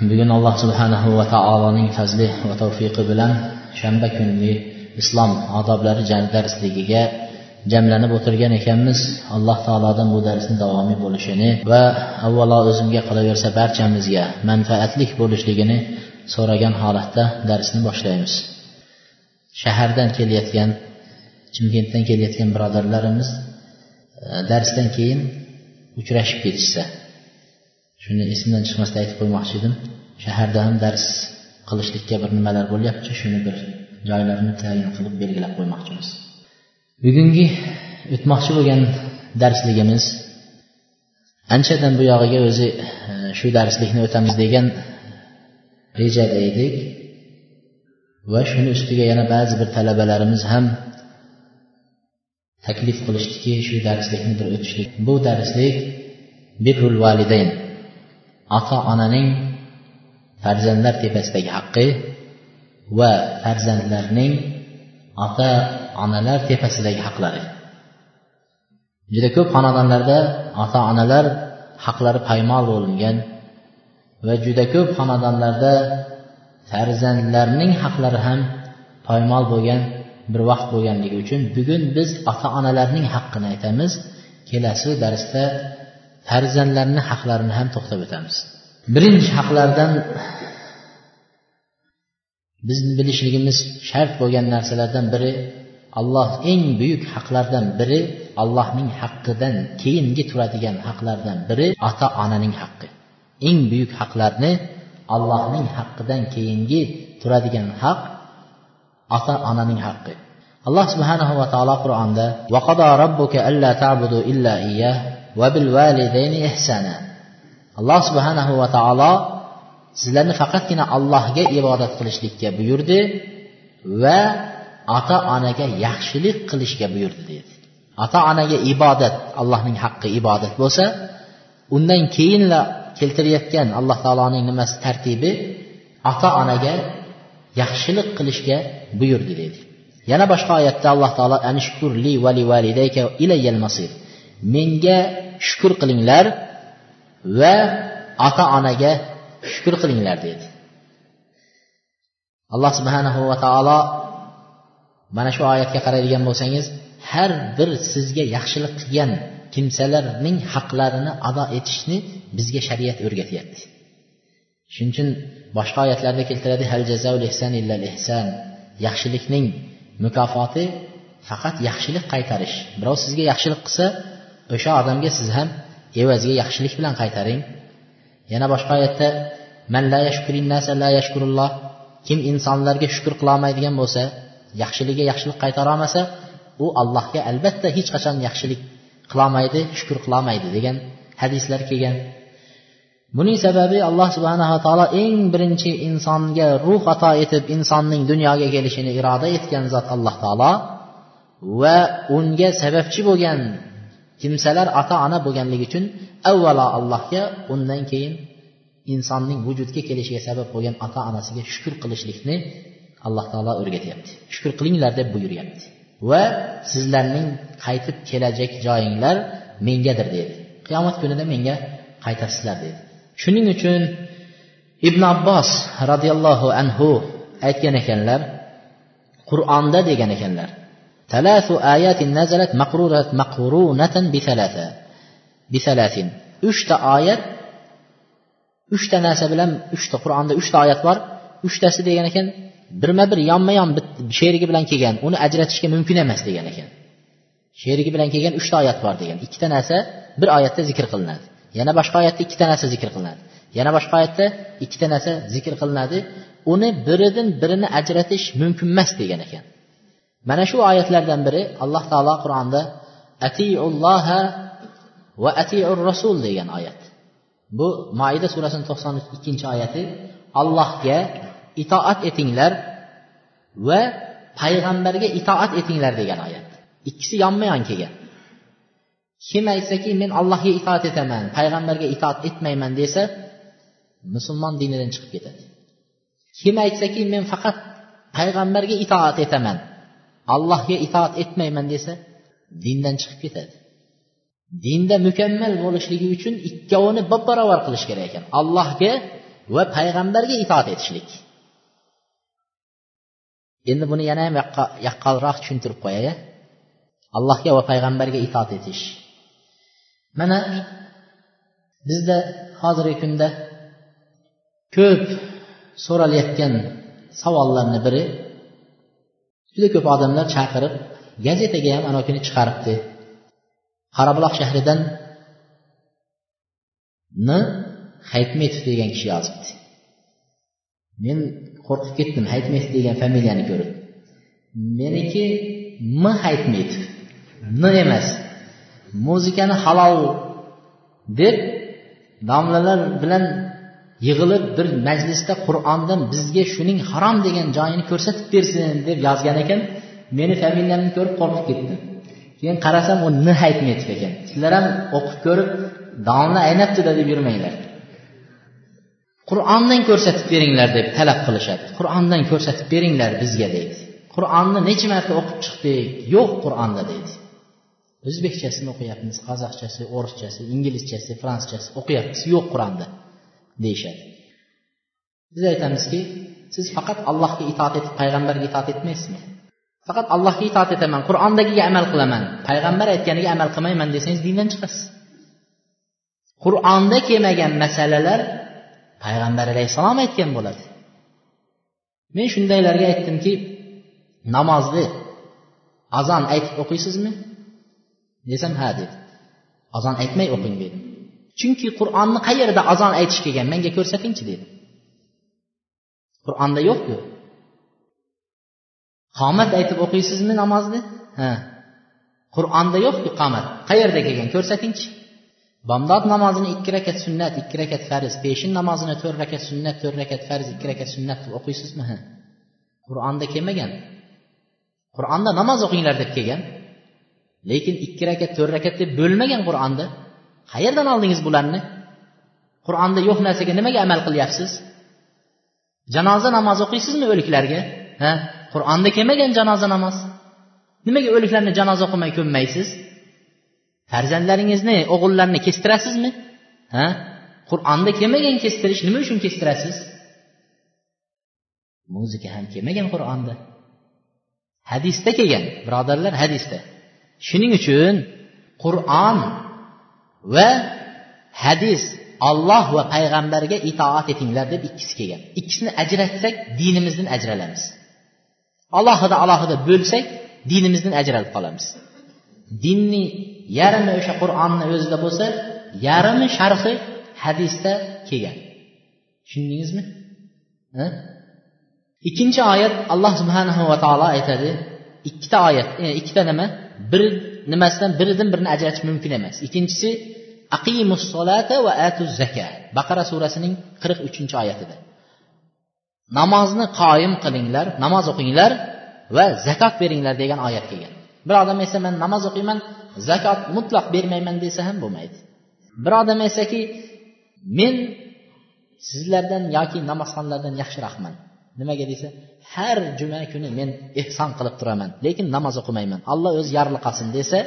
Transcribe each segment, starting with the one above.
Bugun alloh subhanahu va taoloning fazli va tavfiqi bilan shanba kungi islom odoblari darsligiga jamlanib o'tirgan ekanmiz. Alloh taolodan bu darsni davomiy bo'lishini va avvalo o'zimga qolaversa barchamizga manfaatlik bo'lishligini so'ragan holatda darsni boshlaymiz. Shahardan kelayotgan chimkentdan kelayotgan birodarlarimiz e, darsdan keyin uchrashib ketishsa shuni esimdan chiqmasdan aytib qo'ymoqchi edim. Shaharda ham dars qilishlikka bir nimalar bo'lyapti. Shuni bir joylarini tayin qilib belgilab qo'ymoqchimiz. Bugungi o'tmoqchi bo'lgan darsligimiz anchadan buyog'iga o'zi e, shu darslikni o'tamiz degan rejada edik. Va shuni ustiga yana ba'zi bir talabalarimiz ham taklif qilishdiki shu darslikni bir o'tishlik. Bu darslik birrul validayn ota onaning farzandlar tepasidagi haqqi va farzandlarning ota onalar tepasidagi haqlari. Juda ko'p xonadonlarda ota onalar haqlari paymol bo'lingan va juda ko'p xonadonlarda farzandlarning haqlari ham poymol bo'lgan bir vaqt bo'lganligi uchun bugun biz ota onalarning haqqini aytamiz. Kelasi darsda farzandlarni haqlarini ham to'xtab o'tamiz. Birinchi haqlardan bizni bilishligimiz shart bo'lgan narsalardan biri alloh eng buyuk haqlardan biri allohning haqqidan keyingi turadigan haqlardan biri ota onaning haqqi. Eng buyuk haqlarni allohning haqqidan keyingi turadigan haq ota onaning haqqi. Alloh subhanahu va taolo qur'onda alloh subhanahu va taolo sizlarni faqatgina allohga ibodat qilishlikka buyurdi va ota onaga yaxshilik qilishga buyurdi dedi ota onaga ibodat allohning haqqi ibodat bo'lsa undan keyinla keltirayotgan alloh taoloning nimasi tartibi ota onaga yaxshilik qilishga buyurdi dedi yana boshqa oyatda alloh taolo anishkurli vali validayka ilayyal masir. Menga shukur qilinglar va ota onaga shukur qilinglar dedi. Alloh subhanahu va taolo mana shu oyatga qaraydigan bo'lsangiz har bir sizga yaxshilik qilgan kimsalarning haqlarini ado etishni bizga shariat o'rgatyapti. Shuning uchun boshqa oyatlarda keltiradi hal jazaul ihsan illal ihsan yaxshilikning mukofoti faqat yaxshilik qaytarish. Birov sizga yaxshilik qilsa o'sha odamga siz ham evaziga yaxshilik bilan qaytaring. Yana boshqa oyatda man la la yashkurulloh kim insonlarga shukur qilolmaydigan bo'lsa yaxshiligiga yaxshilik qaytara olmasa u allohga albatta hech qachon yaxshilik qilolmaydi shukur qilolmaydi degan hadislar kelgan. Buning sababi alloh subhanava taolo eng birinchi insonga ruh ato etib insonning dunyoga kelishini iroda etgan zot alloh taolo va unga sababchi bo'lgan kimsalar ota ona bo'lganligi uchun avvalo allohga undan keyin insonning vujudga kelishiga sabab bo'lgan ota onasiga shukur qilishlikni alloh taolo o'rgatyapti. Shukur qilinglar deb buyuryapti. Va sizlarning qaytib kelajak joyinglar mengadir dedi. Qiyomat kunida menga qaytasizlar dedi. Shuning uchun ibn abbos roziyallohu anhu aytgan ekanlar qur'onda degan ekanlar ثلاث آيات نزلت مقرونة مقرونة بثلاثة بثلاث uchta oyat uchta narsa bilan uchta qur'onda uchta oyat bor uchtasi degan ekan birma bir yonma yon sherigi bilan kelgan uni ajratishga mumkin emas degan ekan sherigi bilan kelgan uchta oyat bor degan ikkita narsa bir oyatda zikr qilinadi yana boshqa oyatda ikkita narsa zikr qilinadi yana boshqa oyatda ikkita narsa zikr qilinadi uni biridan birini ajratish mumkin emas degan ekan Mana shu oyatlardan biri alloh taolo qur'onda atiulloha va atiur rasul degan oyat. Bu maida surasini to'qson ikkinchi oyati allohga itoat etinglar va payg'ambarga itoat etinglar degan oyat. Ikkisi yonma yon kelgan kim aytsaki men allohga itoat etaman payg'ambarga itoat etmayman desa musulmon dinidan chiqib ketadi. Kim aytsaki men faqat payg'ambarga itoat etaman allohga itoat etmayman desa dindan chiqib ketadi. Dinda mukammal bo'lishligi uchun ikkovini bab barobar qilish kerak ekan. Allohga va payg'ambarga itoat etishlik. Endi buni yana ham yaqqolroq tushuntirib qo'yay allohga va payg'ambarga itoat etish. Mana bizda hozirgi kunda ko'p so'ralayotgan savollarni biri juda ko'p odamlar chaqirib gazetaga ham ana kuni chiqaribdi. Qorabuloq shahridan n haytmetov degan kishi yozibdi. Men qo'rqib ketdim haytmetov degan familiyani ko'rib. Meniki m haytmetov n emas muzikani halol deb domlalar bilan yig'ilib bir majlisda qur'ondan bizga shuning harom degan joyini ko'rsatib bersin deb yozgan ekan meni familiyamni ko'rib qo'rqib ketdim keyin qarasam u n haytmetov ekan sizlar ham o'qib ko'rib domla aynabdida deb yurmanglar. Qur'ondan ko'rsatib beringlar deb talab qilishadi. Qur'ondan ko'rsatib beringlar bizga deydi. Qur'onni necha marta o'qib chiqdik? Yo'q qur'onda deydi. O'zbekchasini o'qiyapmiz qozoqchasi o'rischasi inglizchasi fransuzchasi o'qiyapmiz. Yo'q qur'onda. Deyishadi. Biz aytamizki siz faqat allohga itoat etib payg'ambarga itoat etmaysizmi? Faqat allohga itoat etaman qur'ondagiga amal qilaman payg'ambar aytganiga amal qilmayman desangiz dindan chiqasiz. Qur'onda kelmagan masalalar payg'ambar alayhissalom aytgan bo'ladi. Men shundaylarga aytdimki namozni azon aytib o'qiysizmi? Desam ha dedi. Azon aytmay o'qing dedim. Chunki qur'onni qayerda azon aytish kelgan? Menga ko'rsatingchi dedi. Qur'onda yo'qku. Qomat aytib o'qiysizmi namozni? Ha. Qur'onda yo'qku qomat. Qayerda kelgan? Ko'rsatingchi. Bomdod namozini ikki rakat sunnat ikki rakat farz peshin namozini to'rt rakat sunnat to'rt rakat farz ikki rakat sunnat deb o'qiysizmi? Ha. Qur'onda kelmagan. Qur'onda namoz o'qinglar deb kelgan. Lekin ikki rakat to'rt rakat deb bo'lmagan qur'onda. Qayerdan oldingiz bularni? Qur'onda yo'q narsaga nimaga amal qilyapsiz? Janoza namozi o'qiysizmi o'liklarga? Ha? Qur'onda kelmagan janoza namoz. Nimaga o'liklarni janoza o'qimay ko'mmaysiz farzandlaringizni o'g'illarni kestirasizmi? Ha? Qur'onda kelmagan kestirish nima uchun kestirasiz? Muzika ham kelmagan qur'onda. Hadisda kelgan birodarlar hadisda. Shuning uchun qur'on va hadis olloh va payg'ambarga itoat etinglar deb ikkisi kelgan. Ikkisini ajratsak dinimizdan ajralamiz. Alohida alohida bo'lsak dinimizdan ajralib qolamiz. Dinni yarmi o'sha qur'onni o'zida bo'lsa yarmi sharhi hadisda kelgan. Tushundingizmi? Ikkinchi oyat alloh subhanahu va taolo aytadi. Ikkita oyat e, ikkita nima? Bir nimasidan biridan birini ajratish mumkin emas. Ikkinchisi aqimus solata va atuz zaka baqara surasining qirq uchinchi oyatida. Namozni qoyim qilinglar namoz o'qinglar va zakot beringlar degan oyat kelgan. Bir odam esa man namoz o'qiyman zakot mutlaq bermayman desa ham bo'lmaydi. Bir odam aytsaki men sizlardan yoki namozxonlardan yaxshiroqman nimaga desa har juma kuni men ehson qilib turaman lekin namoz o'qimayman alloh o'zi yarliqasin desa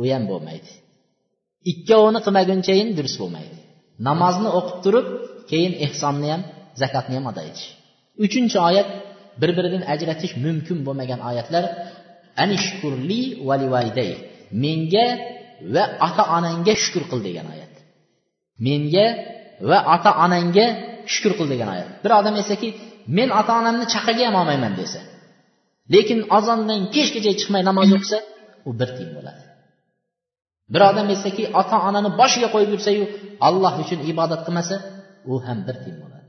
u ham bo'lmaydi. Ikkovini qilmagunchayin durust bo'lmaydi. Namozni o'qib turib keyin ehsonni ham zakotni ham ado etish. Uchinchi oyat bir biridan ajratish mumkin bo'lmagan oyatlar anishkurli valivaliday menga va ota onangga shukur qil degan oyat. Menga va ota onangga shukur qil degan oyat. Bir odam aytsaki men ota onamni chaqaga ham olmayman desa lekin azondan kechgacha chiqmay namoz o'qisa u bir tiyin bo'ladi. Bir odam aytsaki ota onani boshiga qo'yib yursayu alloh uchun ibodat qilmasa u ham bir tiyin bo'ladi.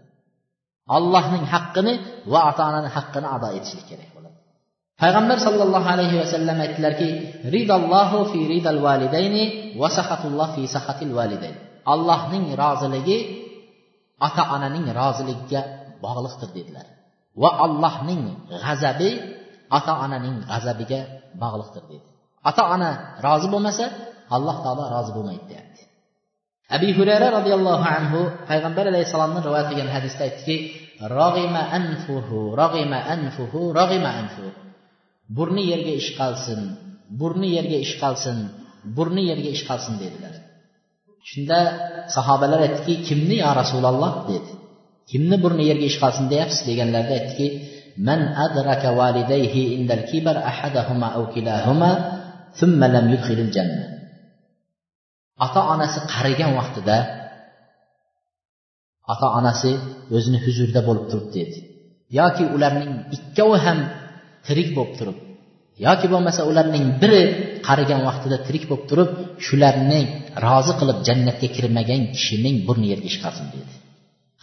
Allohning haqqini va ota onani haqqini ado etishlik kerak bo'ladi. Payg'ambar sollallohu alayhi vasallam aytdilarki ridallohu fi ridal validayni va sahatulloh fi sahatil validayn allohning roziligi ota onaning roziligiga bog'liqdir dedilar. Va allohning g'azabi ota onaning g'azabiga bog'liqdir dedi. Ota ona rozi bo'lmasa alloh taolo rozi bo'lmaydi deyapti. Abi hurayra roziyallohu anhu payg'ambar alayhissalomni rivoyat qilgan hadisda aytdiki rog'ima anfuhu rog'ima anfuhu rog'ima anfuhu. Burni yerga ishqalsin burni yerga ishqalsin burni yerga ishqalsin dedilar. Shunda sahobalar aytdiki kimni yo rasululloh? dedi. Kimni burni yerga ishqalsin deyapsiz? deganlarida aytdiki man adraka والديه عند kibar ahadahuma aw kilahuma thumma lam يدخل الجنة ota onasi qarigan vaqtida ota onasi o'zini huzurida bo'lib turibdi dedi. Yoki ularning ikkovi ham tirik bo'lib turib yoki bo'lmasa ularning biri qarigan vaqtida tirik bo'lib turib shularni rozi qilib jannatga kirmagan kishining burni yerga chiqarsin dedi.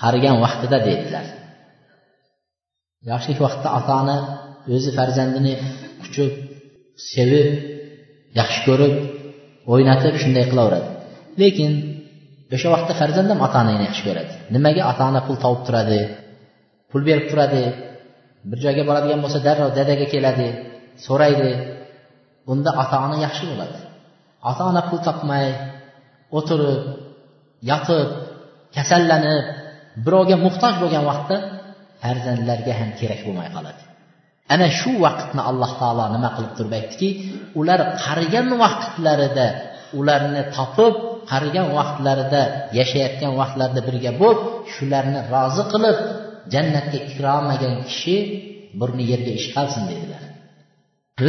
Qarigan vaqtida dedilar. Yoshlik vaqtida ota ona o'zi farzandini quchib sevib yaxshi ko'rib o'ynatib shunday qilaveradi. Lekin o'sha vaqtda farzand ham ota onani yaxshi ko'radi. Nimaga ota ona pul topib turadi pul berib turadi bir joyga boradigan bo'lsa darrov dadaga keladi so'raydi. Unda ota ona yaxshi bo'ladi. Ota ona pul topmay o'tirib yotib kasallanib birovga muhtoj bo'lgan vaqtda farzandlarga ham kerak bo'lmay qoladi. ana shu vaqtni alloh taolo nima qilib turib aytdiki ular qarigan vaqtlarida ularni topib qarigan vaqtlarida yashayotgan vaqtlarida birga bo'lib shularni rozi qilib jannatga kirolmagan kishi burni yerga ish qolsin dedilar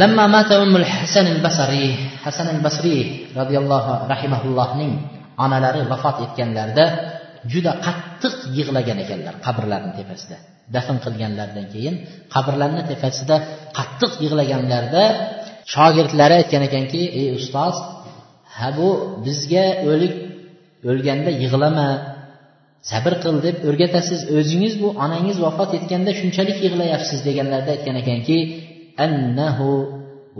لما مات أم الحسن البصري hasan al basriy roziyallohu rahimahullohning onalari vafot etganlarida juda qattiq yig'lagan ekanlar qabrlarni tepasida Dafn qilganlaridan keyin qabrlarni tepasida qattiq yig'laganlarida shogirdlari aytgan ekanki ey ustoz ha bu bizga o'lik o'lganda yig'lama sabr qil deb o'rgatasiz. O'zingiz bu onangiz vafot etganda shunchalik yig'layapsiz deganlarida aytgan ekanki annahu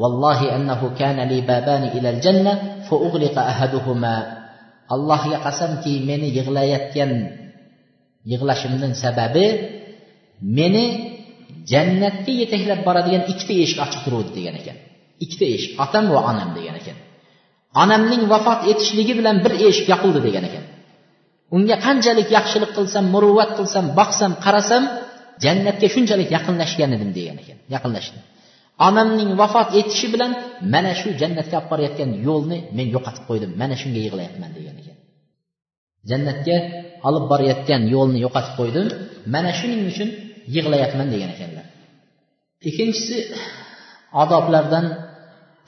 vallohi annahu kana li babani ilal janna fa ughliqa ahaduhuma. Allohga qasamki meni yig'layotgan yig'lashimning sababi meni jannatga yetaklab boradigan ikkita eshik ochiq turuvdi degan ekan. Ikkita eshik otam va onam degan ekan. Onamning vafot etishligi bilan bir eshik yopildi degan ekan. Unga qanchalik yaxshilik qilsam muruvvat qilsam boqsam qarasam jannatga shunchalik yaqinlashgan edim degan ekan. Yaqinlashdim. Onamning vafot etishi bilan mana shu jannatga olib borayotgan yo'lni men yo'qotib qo'ydim. Mana shunga yig'layapman degan ekan. Jannatga olib borayotgan yo'lni yo'qotib qo'ydim. Mana shuning uchun yig'layapman degan ekanlar. Ikkinchisi odoblardan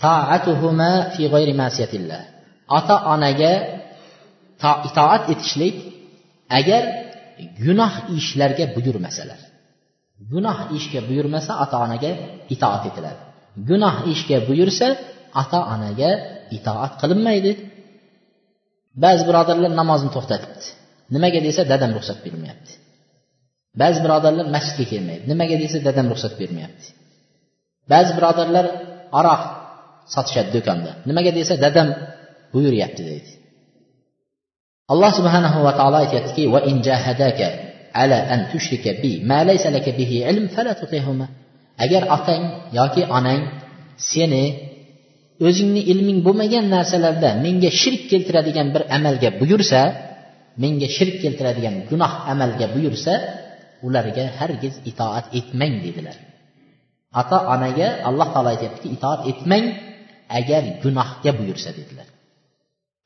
taatuhuma fi g'ayri masiyatillah. Ota onaga itoat etishlik agar gunoh ishlarga buyurmasalar. Gunoh ishga buyurmasa ota onaga itoat etiladi. Gunoh ishga buyursa ota onaga itoat qilinmaydi. Ba'zi birodarlar namozni to'xtatibdi. Nimaga desa dadam ruxsat bermayapti. Ba'zi birodarlar masjidga kelmaydi. Nimaga desa dadam ruxsat bermayapti. Ba'zi birodarlar aroq sotishadi do'konda. Nimaga desa dadam buyuryapti deydi. Alloh subhanahu va taolo aytyaptiki va in jahadaka ala an tushrika bi ma laysa laka bihi ilm fala tutihuma. Agar otang yoki onang seni o'zingni ilming bo'lmagan narsalarda menga shirk keltiradigan bir amalga buyursa menga shirk keltiradigan gunoh amalga buyursa ularga hargiz itoat etmang dedilar. Ota onaga alloh taolo aytyaptiki itoat etmang agar gunohga buyursa dedilar.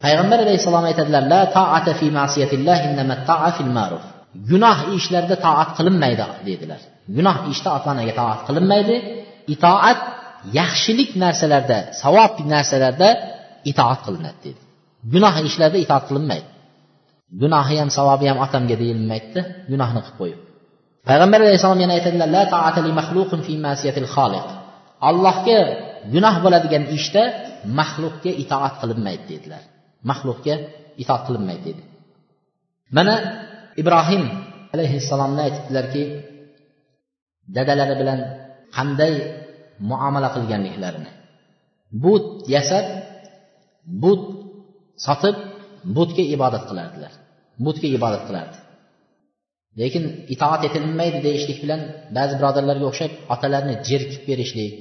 Payg'ambar alayhissalom aytadilar la taata fi ma'siyatillah ta'a fil ma'ruf. Gunoh ishlarda toat qilinmaydi dedilar. Gunoh ishda ota onaga toat qilinmaydi. Itoat yaxshilik narsalarda savob narsalarda itoat qilinadi dedi. Gunoh ishlarda itoat qilinmaydi. Gunohi ham savobi ham otamga deyilmaydida gunohni qilib qo'yib. Payg'ambar alayhissalom yana aytadilar la taata li fi ma'siyatil xoliq allohga gunoh bo'ladigan ishda maxluqga itoat qilinmaydi dedilar. Maxluqga itoat qilinmaydi dedi. Mana ibrohim alayhissalomni aytibdilarki dadalari bilan qanday muomala qilganliklarini but yasab but sotib butga ibodat qilardilar. Butga ibodat qilardi. Lekin itoat etilmaydi deyishlik bilan ba'zi birodarlarga o'xshab otalarni jerkib berishlik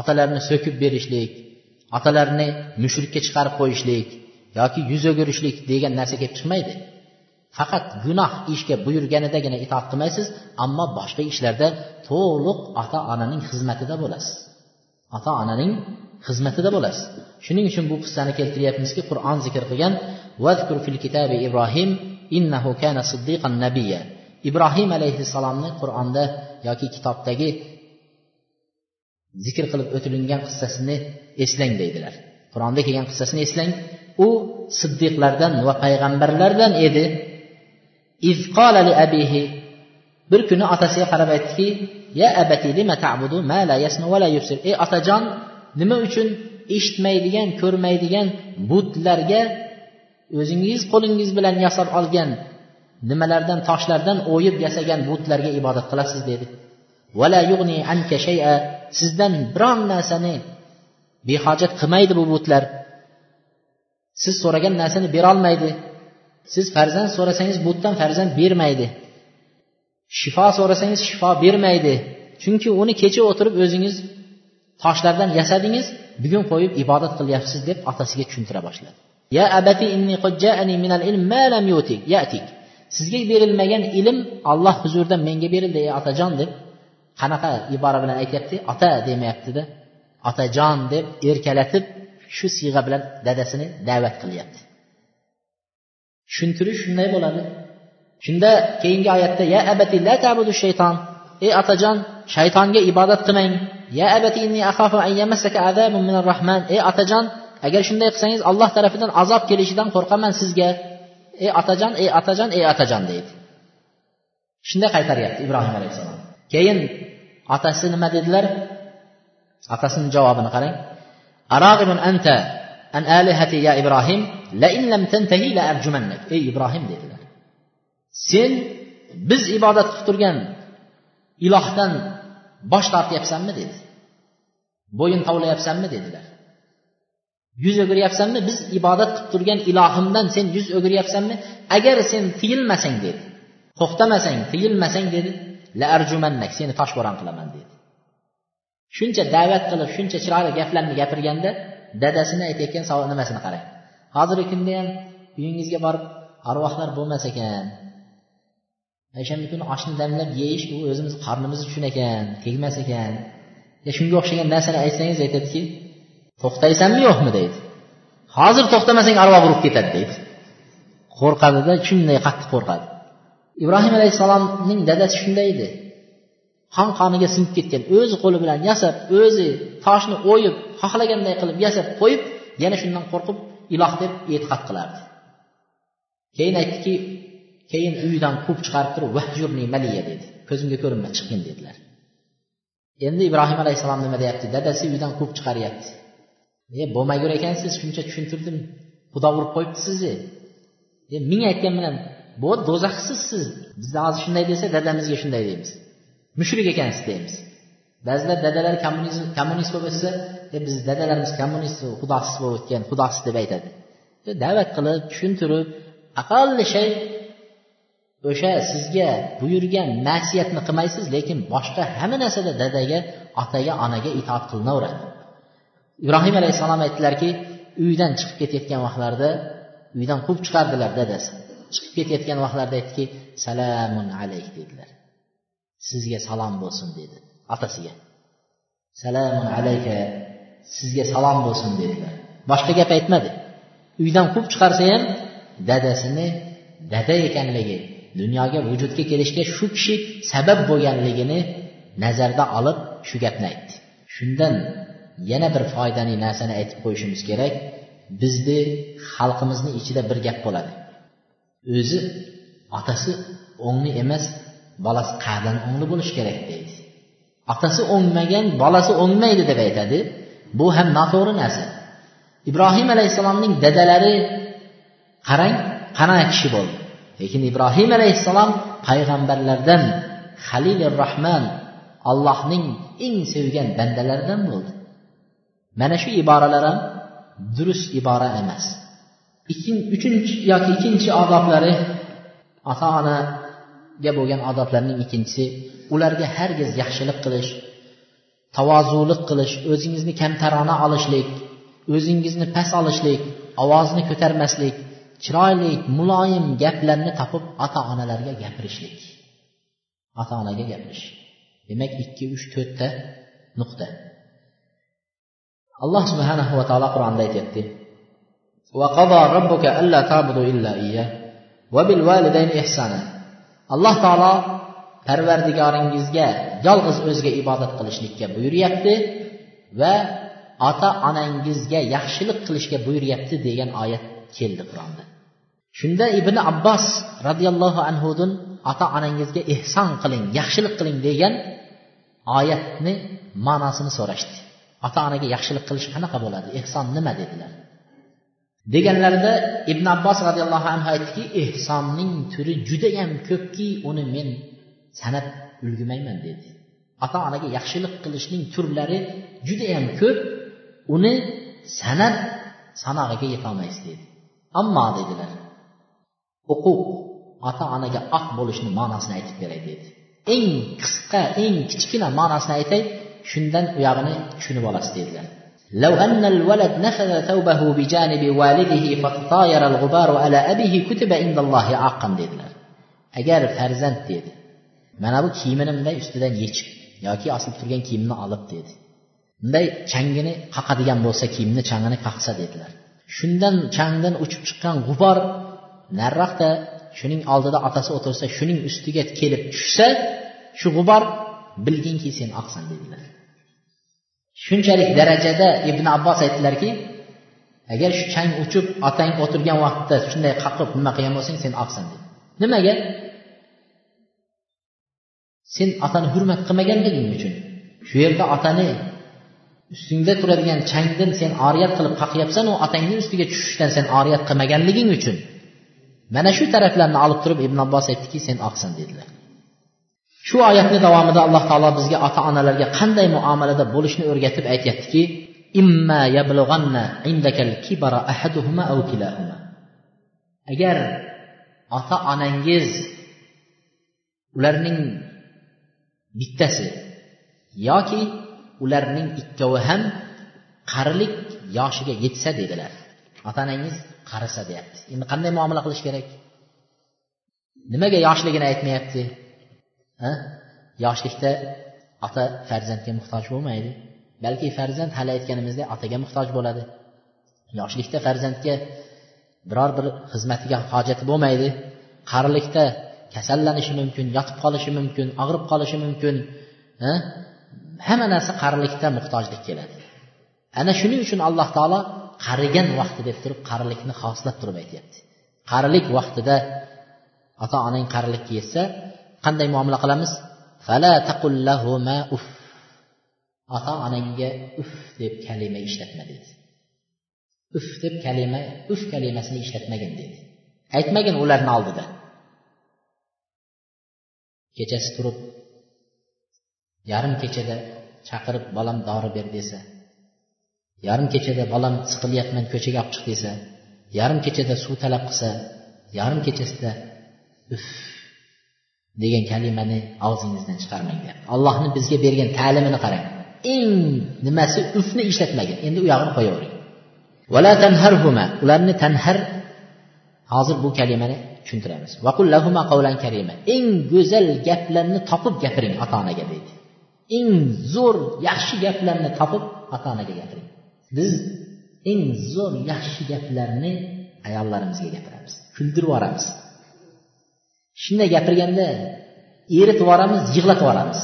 otalarni so'kib berishlik otalarni mushrikka chiqarib qo'yishlik yoki yuz o'girishlik degan narsa kelib chiqmaydi. Faqat gunoh ishga buyurganidagina itoat qilmaysiz ammo boshqa ishlarda to'liq ota onaning xizmatida bo'lasiz. Ota onaning xizmatida bo'lasiz. Shuning uchun bu qissani keltiryapmizki qur'on zikr qilgan vazkur fil kitabi ibrohim innahu kana siddiqan nabiyya. Ibrohim alayhissalomni qur'onda yoki kitobdagi zikr qilib o'tilingan qissasini eslang deydilar. Qur'onda kelgan qissasini eslang. U siddiqlardan va payg'ambarlardan edi. Abihi bir kuni otasiga qarab aytdiki ya abati lima ta'budu ma la yasma va la yubsir? Ey otajon nima uchun eshitmaydigan ko'rmaydigan butlarga o'zingiz qo'lingiz bilan yasab olgan nimalardan toshlardan o'yib yasagan butlarga ibodat qilasiz dedi. Sizdan biron narsani behojat qilmaydi bu butlar. Siz so'ragan narsani berolmaydi. Siz farzand so'rasangiz butdan farzand bermaydi. Shifo so'rasangiz shifo bermaydi. Chunki uni kecha o'tirib o'zingiz toshlardan yasadingiz bugun qo'yib ibodat qilyapsiz deb otasiga tushuntira boshladi. Ya abati inni minal ilm ma lam yutik yatik. Sizga berilmagan ilm Alloh huzurida menga berildi ey otajon deb qanaqa ibora bilan aytyapti? Ota demayaptida otajon deb erkalatib shu siyg'a bilan dadasini da'vat qilyapti. Tushuntirish shunday bo'ladi shunda keyingi oyatda ya abati la tabudu shayton. Ey otajon shaytonga ibodat qilmang. Ya abati inni akhafu an yamassaka azabun minar rahman. Ey otajon agar shunday qilsangiz Alloh tarafidan azob kelishidan qo'rqaman sizga. Ey otajon ey otajon ey otajon deydi. Shunday qaytaryapti ibrohim alayhissalom. Keyin otasi nima dedilar? Otasini javobini qarang. Anta an alihati ya ibrohim la in lam tantahi la arjumannak. Ey ibrohim dedilar. Sen biz ibodat qilib turgan ilohdan bosh tortyapsanmi dedi. Bo'yin tovlayapsanmi dedilar. Yuz o'giryapsanmi biz ibodat qilib turgan ilohimdan sen yuz o'giryapsanmi? Agar sen tiyilmasang dedi. To'xtamasang tiyilmasang dedi. La arjumannak seni toshbo'ron qilaman dedi. Shuncha da'vat qilib shuncha chiroyli gaplarni gapirganda dadasini aytayotgan nimasini qarang? Hozirgi kunda ham uyingizga borib arvohlar bo'lmas ekan. Payshanba kuni oshni damlab yeyish u o'zimiz qornimiz uchun ekan tegmas ekan. Shunga o'xshagan narsani aytsangiz aytadiki to'xtaysanmi yo'qmi deydi. Hozir to'xtamasang arvoh urib ketadi deydi. Qo'rqadida shunday qattiq qo'rqadi. Ibrohim alayhissalomning dadasi shunday edi. Qon qoniga singib ketgan o'zi qo'li bilan yasab o'zi toshni o'yib xohlaganday qilib yasab qo'yib yana shundan qo'rqib iloh deb e'tiqod qilardi. Keyin aytdiki keyin uyidan quvib chiqarib turib vahjurni maliya dedi. Ko'zimga ko'rinma chiqqin dedilar. Endi ibrohim alayhissalom nima deyapti? Dadasi uydan quvib chiqaryapti. E bo'lmagur ekansiz shuncha tushuntirdim. Xudo urib qo'yibdi sizni. E ming aytgan bilan bu do'zaxsiz siz. Bizda hozir shunday desa dadamizga shunday deymiz. Mushrik ekansiz deymiz. Ba'zilar dadalar kommunizm kommunist bo'lib o'tsa e biz dadalarimiz kommunist xudosiz bo'lib o'tgan xudosiz deb aytadi. E, da'vat qilib tushuntirib aqalli shay o'sha sizga buyurgan masiyatni qilmaysiz lekin boshqa hamma narsada dadaga otaga onaga itoat qilinaveradi. Ibrohim alayhissalom aytdilarki uydan chiqib ketayotgan vaqtlarida uydan quvib chiqardilar dadasi. Chiqib ketayotgan vaqtlarida aytdiki salamun alayk dedilar. Sizga salom bo'lsin dedi otasiga. Salamun alayka sizga salom bo'lsin dedilar. Boshqa gap aytmadi. Uydan quvib chiqarsa ham dadasini dada ekanligi dunyoga vujudga kelishga shu kishi sabab bo'lganligini nazarda olib shu gapni aytdi. Shundan yana bir foydali narsani aytib qo'yishimiz kerak. Bizni xalqimizni ichida bir gap bo'ladi. O'zi otasi o'ngli emas bolasi qa'dan o'ngli bo'lishi kerak deydi. Otasi o'ngmagan bolasi o'ngmaydi deb aytadi. Bu ham noto'g'ri narsa. Ibrohim alayhissalomning dadalari qarang qanaqa kishi bo'ldi. Lekin ibrohim alayhissalom payg'ambarlardan halilur rohman allohning eng sevgan bandalaridan bo'ldi. Mana shu iboralar ham durust ibora emas. Uchinchi yoki ikkinchi odoblari ota onaga bo'lgan odoblarning ikkinchisi ularga hargiz yaxshilik qilish tavozulik qilish o'zingizni kamtarona olishlik o'zingizni past olishlik ovozni ko'tarmaslik chiroyli muloyim gaplarni topib ota onalarga gapirishlik. Ota onaga gapirish. Demak ikki uch to'rtta nuqta. Alloh subhanahu va taolo qur'onda aytyapti alloh taolo parvardigoringizga yolg'iz o'ziga ibodat qilishlikka buyuryapti va ota onangizga yaxshilik qilishga buyuryapti degan oyat keldi qur'onda. Shunda ibn abbos roziyallohu anhudan ota onangizga ehson qiling yaxshilik qiling degan oyatni ma'nosini so'rashdi. Ota onaga yaxshilik qilish qanaqa bo'ladi? Ehson nima dedilar? Deganlarida ibn abbos roziyallohu anhu aytdiki ehsonning turi judayam ko'pki uni men sanab ulgurmayman dedi. Ota onaga yaxshilik qilishning turlari judayam ko'p uni sanab sanog'iga yetolmaysiz dedi. Ammo dedilar huquq ota onaga oq bo'lishni ma'nosini aytib beray dedi. Eng qisqa eng kichkina ma'nosini aytay shundan uyog'ini tushunib olasiz dedilar لو أن الولد نفذ ثوبه بجانب والده فتطاير الغبار على أبيه كتب عند الله عاقا dedilar agar farzand dedi mana bu kiyimini bunday ustidan yechib yoki osilib turgan kiyimni olib dedi bunday changini qaqadigan bo'lsa kiyimni changini qaqsa dedilar shundan changdan uchib chiqqan g'ubor nariroqda shuning oldida otasi o'tirsa shuning ustiga kelib tushsa shu g'ubor bilginki sen oqsan dedilar Shunchalik darajada ibn abbos aytdilarki agar shu chang uchib otang o'tirgan vaqtda shunday qaqib nima qilgan bo'lsang sen oqsin dedi. Nimaga? Sen otani hurmat qilmaganliging uchun. Shu yerda otani ustingda turadigan changdan sen oriyat qilib qaqyapsan u otangni ustiga tushishdan sen oriyat qilmaganliging uchun. Mana shu taraflarni olib turib ibn abbos aytdiki sen oqsin dedilar. Shu oyatni davomida alloh taolo bizga ota onalarga qanday muomalada bo'lishni o'rgatib aytyaptiki agar ota onangiz ularning bittasi yoki ularning ikkovi ham qarilik yoshiga yetsa dedilar. Ota onangiz qarisa deyapti. Endi qanday muomala qilish kerak? Nimaga yoshligini aytmayapti? Yoshlikda ota farzandga muhtoj bo'lmaydi. Balki farzand hali aytganimizdek otaga muhtoj bo'ladi. Yoshlikda farzandga biror bir xizmatiga hojati bo'lmaydi. Qarilikda kasallanishi mumkin yotib qolishi mumkin og'rib qolishi mumkin. Hamma narsa qarilikda muhtojlik keladi. Ana shuning uchun alloh taolo qarigan vaqti deb turib qarilikni xoslab turib aytyapti. Qarilik vaqtida ota onang qarilikka yetsa qanday muomala qilamiz? Ota onangga uf deb kalima ishlatma dedi uf deb kalima uf kalimasini ishlatmagin dedi aytmagin ularni oldida. Kechasi turib yarim kechada chaqirib bolam dori ber desa yarim kechada bolam siqilyapman ko'chaga olib chiq desa yarim kechada suv talab qilsa yarim kechasida uf degan kalimani og'zingizdan chiqarmang deyapti. Allohni bizga bergan ta'limini qarang. Eng nimasi? Ufni ishlatmagin. Endi u yog'ini qo'yavering ularni tanhar. Hozir bu kalimani tushuntiramiz. Karima. Eng go'zal gaplarni topib gapiring ota onaga deydi. Eng zo'r yaxshi gaplarni topib ota onaga gapiring. Biz eng zo'r yaxshi gaplarni ayollarimizga gapiramiz. Kuldirib yuboramiz. Shunday gapirganda eritib yuboramiz yig'latib yuboramiz.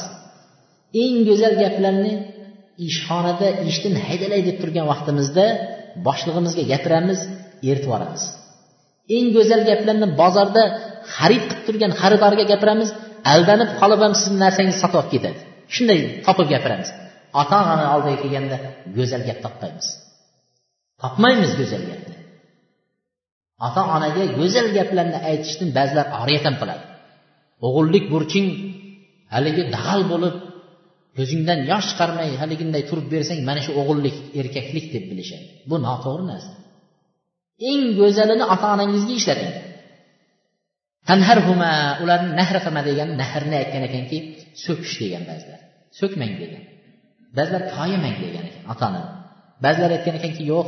Eng go'zal gaplarni ishxonada ishdan haydalay deb turgan vaqtimizda boshlig'imizga gapiramiz eritib yuboramiz. Eng go'zal gaplarni bozorda xarid qilib turgan xaridorga gapiramiz aldanib qolib ham sizni narsangizni sotib olib ketadi. Shunday topib gapiramiz. Ota onani oldiga kelganda go'zal gap topmaymiz. Topmaymiz go'zal gapni. Ota onaga go'zal gaplarni aytishdan ba'zilar oriyat ham qiladi. O'g'illik burching haligi dag'al bo'lib ko'zingdan yosh chiqarmay haliginday turib bersang mana shu o'g'illik erkaklik deb bilishadi. Bu noto'g'ri narsa. Eng go'zalini ota onangizga ishlating tanharhuma ularni nahr qilma degan nahrni aytgan ekanki so'kish degan ba'zilar. So'kmang degan. Ba'zilar koyimang degan ekan ota ona ba'zilar aytgan ekanki yo'q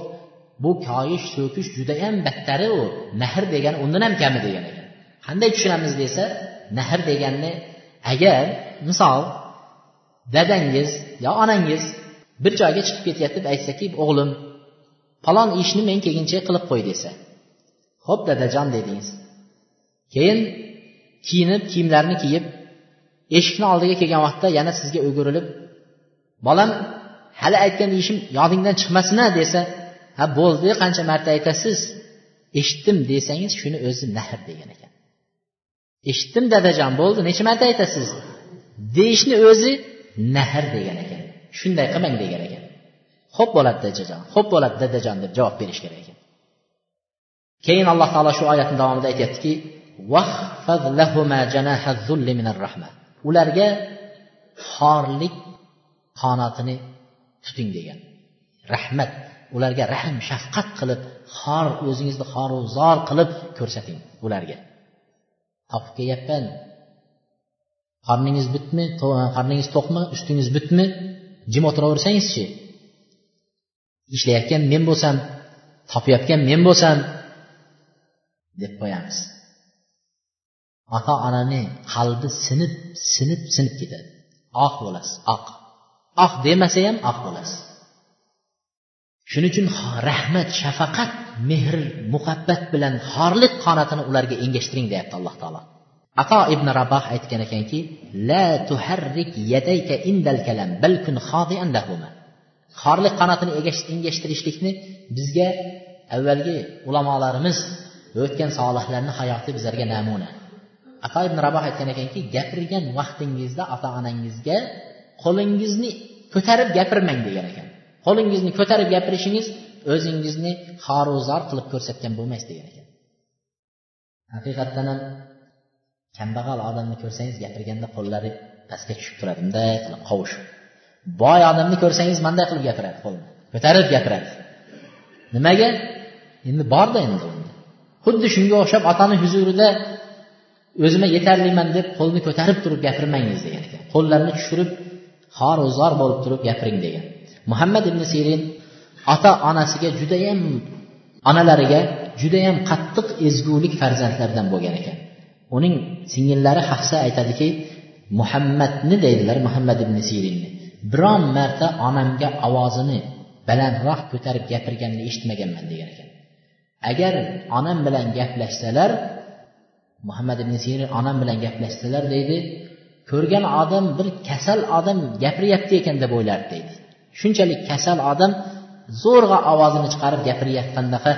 bu koyish so'kish judayam battari u. Nahr degani undan ham kami degan ekan. Qanday tushunamiz desa nahr deganni agar misol dadangiz yo onangiz bir joyga chiqib ketyapti deb aytsaki o'g'lim falon ishni men kelguncha qilib qo'y desa. Ho'p dadajon dedingiz. Keyin kiyinib kiyimlarini kiyib eshikni oldiga kelgan vaqtda yana sizga o'girilib bolam hali aytgan ishim yodingdan chiqmasin a desa ha bo'ldi qancha marta aytasiz? Eshitdim desangiz shuni o'zi nahr degan ekan. Eshitdim dadajon bo'ldi necha marta aytasiz? Deyishni o'zi nahr degan ekan. Shunday qilmang degan ekan. Xo'p bo'ladi dadajon xo'p bo'ladi dadajon deb javob berish kerak ekan. Keyin alloh taolo shu oyatni davomida aytyaptiki ularga xorlik qonatini tuting degan rahmat ularga rahm shafqat qilib xor o'zingizni xoru zor qilib ko'rsating ularga. Topib kelyapman. Qorningiz bitmi? Qorningiz to'qmi? Ustingiz bitmi? Jim o'tiraversangizchi ishlayotgan men bo'lsam topayotgan men bo'lsam deb qo'yamiz. Ota onani qalbi sinib sinib sinib ketadi. Oq bo'lasiz oq. Oq demasa ham oq bo'lasiz. Shuning uchun rahmat shafaqat mehr muhabbat bilan xorlik qonatini ularga engashtiring deyapti alloh taolo. Ato ibn raboh aytgan ekanki la tuharrik yadayka indal kalam bal kun xodian lahuma. Xorlik qanotini engashtirishlikni bizga avvalgi ulamolarimiz o'tgan solihlarni hayoti bizlarga namuna. Ato ibn raboh aytgan ekanki gapirgan vaqtingizda ota onangizga qo'lingizni ko'tarib gapirmang degan ekan. Qo'lingizni ko'tarib gapirishingiz o'zingizni xoruzor qilib ko'rsatgan bo'lmaysiz degan ekan. Haqiqatdan ham kambag'al odamni ko'rsangiz gapirganda qo'llari pastga tushib turadi. Bunday qilib qovushib boy odamni ko'rsangiz manday qilib gapiradi qo'lni. Ko'tarib gapiradi. Nimaga? Endi borda endi xuddi shunga o'xshab otani huzurida o'zimga yetarliman deb qo'lni ko'tarib turib gapirmangiz degan ekan. Qo'llarni tushirib xoru zor bo'lib turib gapiring degan. Muhammad ibn sirin ota onasiga judayam onalariga judayam qattiq ezgulik farzandlardan bo'lgan ekan. Uning singillari hafsa aytadiki muhammadni deydilar muhammad ibn sirinni. Biron marta onamga ovozini balandroq ko'tarib gapirganini eshitmaganman degan ekan. Agar onam bilan gaplashsalar muhammad ibn sirin onam bilan gaplashsalar deydi ko'rgan odam bir kasal odam gapiryapti ekan deb o'ylardi deydi. Shunchalik kasal odam zo'rg'a ovozini chiqarib gapirayotgandaqa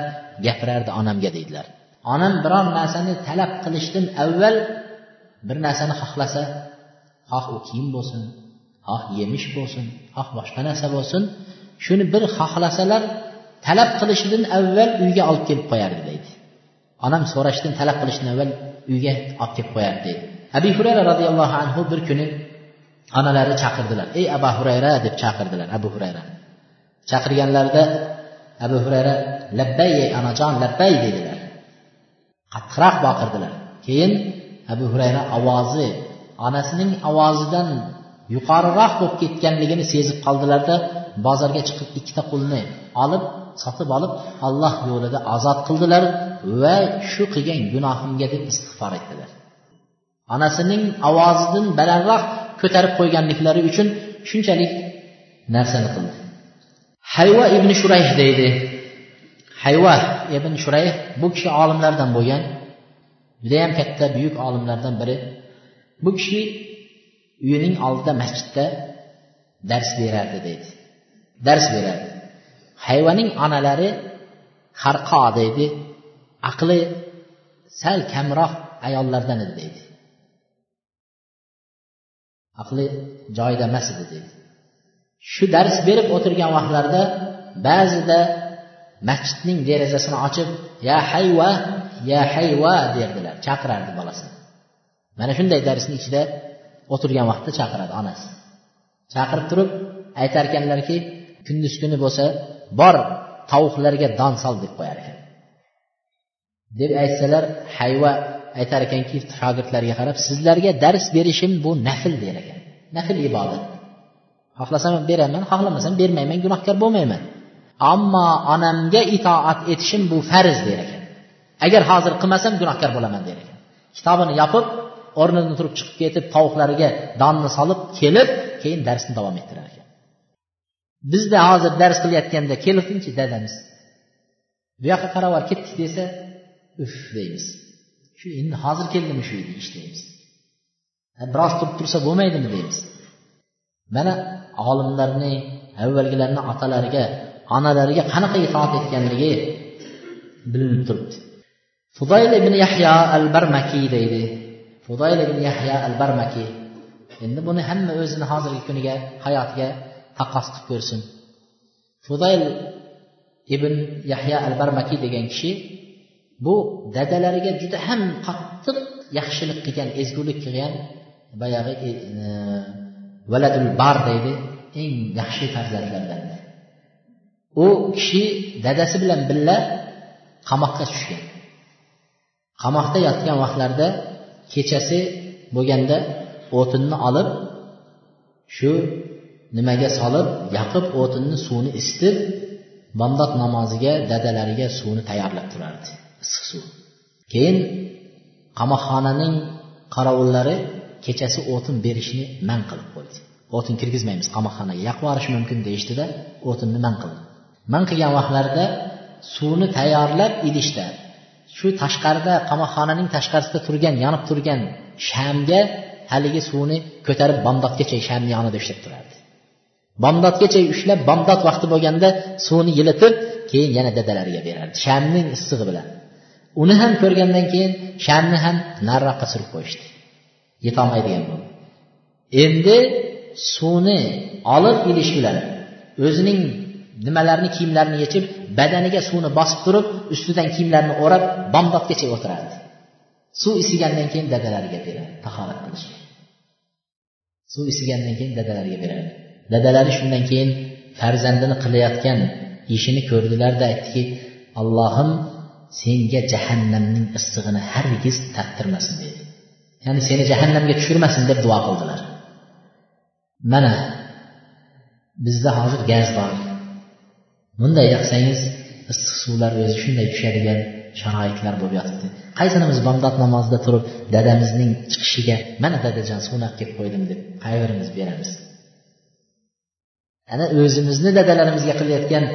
gapirardi onamga deydilar. Onam biror narsani talab qilishdan avval bir narsani xohlasa xoh u kiyim bo'lsin xoh yemish bo'lsin xoh boshqa narsa bo'lsin shuni bir xohlasalar talab qilishidan avval uyga olib kelib qo'yardi deydi. Onam so'rashdan talab qilishdan avval uyga olib kelib qo'yardi deydi. Abi hurayra roziyallohu anhu bir kuni onalari chaqirdilar. Ey abu hurayra deb chaqirdilar. Abu hurayra. Chaqirganlarida abu hurayra labbay ey onajon labbay dedilar. Qattiqroq baqirdilar keyin abu hurayra ovozi onasining ovozidan yuqoriroq bo'lib ketganligini sezib qoldilarda bozorga chiqib ikkita qulni olib sotib olib alloh yo'lida ozod qildilar va shu qilgan gunohimga deb istig'for etdilar. Onasining ovozidan balandroq ko'tarib qo'yganliklari uchun shunchalik narsani qildi. Hayva ibn shurayh deydi. Hayva ibn shurayh bu kishi olimlardan bo'lgan judayam katta buyuk olimlardan biri. Bu kishi uyining oldida masjidda dars berardi deydi. Dars berardi. Hayvaning onalari harqo deydi. Aqli sal kamroq ayollardan edi deydi. Aqli joyida emas edi deydi shu dars berib o'tirgan vaqtlarida ba'zida masjidning derazasini ochib ya hayva ya hayva derdilar chaqirardi bolasini. Mana shunday darsni ichida o'tirgan vaqtda chaqiradi onasi. Chaqirib turib aytar ekanlarki kunduz kuni bo'lsa bor tovuqlarga don sol deb qo'yar ekan. Deb aytsalar hayva aytar ekanki shogirdlarga qarab sizlarga dars berishim bu nafl der ekan. Nafl ibodat. Xohlasam beraman xohlamasam bermayman gunohkor bo'lmayman. Ammo onamga itoat etishim bu farz der ekan. Agar hozir qilmasam gunohkor bo'laman der ekan. Kitobini yopib o'rnidan turib chiqib ketib tovuqlariga donni solib kelib keyin darsni davom ettirar ekan. Bizda hozir dars qilayotganda kelibdinchi dadamiz? Bu yoqqa qarab olib ketdik desa uf! deymiz. Shu endi hozir keldimi shu ish ishlaymiz. Biroz turib tursa bo'lmaydimi deymiz. Mana olimlarni avvalgilarni otalariga onalariga qanaqa itoat etganligi bilinib turibdi. Fudayl ibn yahyo al barmaki deydi. Fudayl ibn yahyo al barmaki endi buni hamma o'zini hozirgi kuniga hayotiga taqqos qilib ko'rsin. Fudayl ibn yahya al barmaki degan kishi bu dadalariga juda ham qattiq yaxshilik qilgan ezgulik qilgan boyagi e, e, valadul bar deydi eng yaxshi farzandlardan u kishi dadasi bilan birga qamoqqa tushgan. Qamoqda yotgan vaqtlarida kechasi bo'lganda o'tinni olib shu nimaga solib yoqib o'tinni suvni isitib bomdod namoziga dadalariga suvni tayyorlab turardi. Issiq suv. Keyin qamoqxonaning qorovullari kechasi o'tin berishni man qilib qo'ydi. O'tin kirgizmaymiz qamoqxonaga yoqib yuborish mumkin deyishdida o'tinni man qildi man qilgan vaqtlarida suvni tayyorlab idishda shu tashqarida qamoqxonaning tashqarisida turgan yonib turgan shamga haligi suvni ko'tarib bomdodgacha shamni yonida ushlab turardi. Bomdodgacha ushlab bomdod vaqti bo'lganda suvni yilitib keyin yana dadalariga berardi. Shamning issig'i bilan. Uni ham ko'rgandan keyin shamni ham nariroqqa surib qo'yishdi. Yetolmaydigan bo'ldi. Endi suvni olib ilish bilan o'zining nimalarni kiyimlarini yechib badaniga suvni bosib turib ustidan kiyimlarini o'rab bomdodgacha o'tirardi. Suv isigandan keyin dadalariga beradi tahorat qilishga. Suv isigandan keyin dadalariga beradi dadalari shundan keyin farzandini qilayotgan ishini ko'rdilarda aytdiki allohim senga jahannamning issig'ini hargiz tattirmasin dedi. Ya'ni seni jahannamga tushirmasin deb duo qildilar. Mana bizda hozir gaz bor. Bunday qilsangiz issiq suvlar o'zi shunday tushadigan sharoitlar bo'lib yotibdi. Qaysinimiz bomdod namozida turib dadamizning chiqishiga mana dadajon suvni olib kelib qo'ydim deb qay birimiz beramiz. Ana o'zimizni dadalarimizga qilayotgan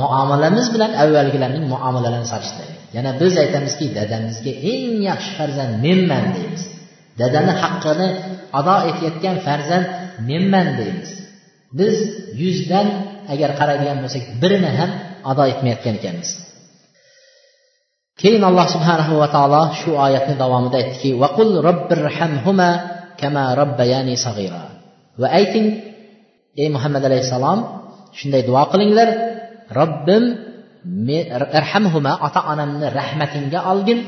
muomalamiz bilan avvalgilarning muomalalarini solishtiraylik yana biz aytamizki dadamizga eng yaxshi farzand menman deymiz. Dadani haqqini ado etayotgan farzand menman deymiz. Biz yuzdan agar qaraydigan bo'lsak birini ham ado etmayotgan ekanmiz. Keyin alloh subhanahu va taolo shu oyatni davomida aytdiki vaqul robbirhamhuma kama robbayani sag'ira va ayting ey muhammad alayhissalom shunday duo qilinglar robbim irhamhuma ota onamni rahmatingga olgin.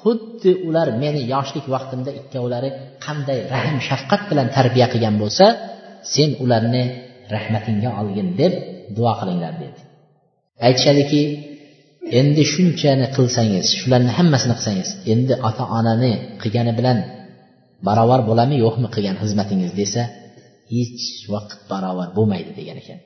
Xuddi ular meni yoshlik vaqtimda ikkovlari qanday rahm shafqat bilan tarbiya qilgan bo'lsa sen ularni rahmatingga olgin deb duo qilinglar dedi. Aytishadiki endi shunchani qilsangiz shularni hammasini qilsangiz endi ota onani qilgani bilan barobar bo'ladimi yo'qmi qilgan xizmatingiz desa hech vaqt barobar bo'lmaydi degan ekan.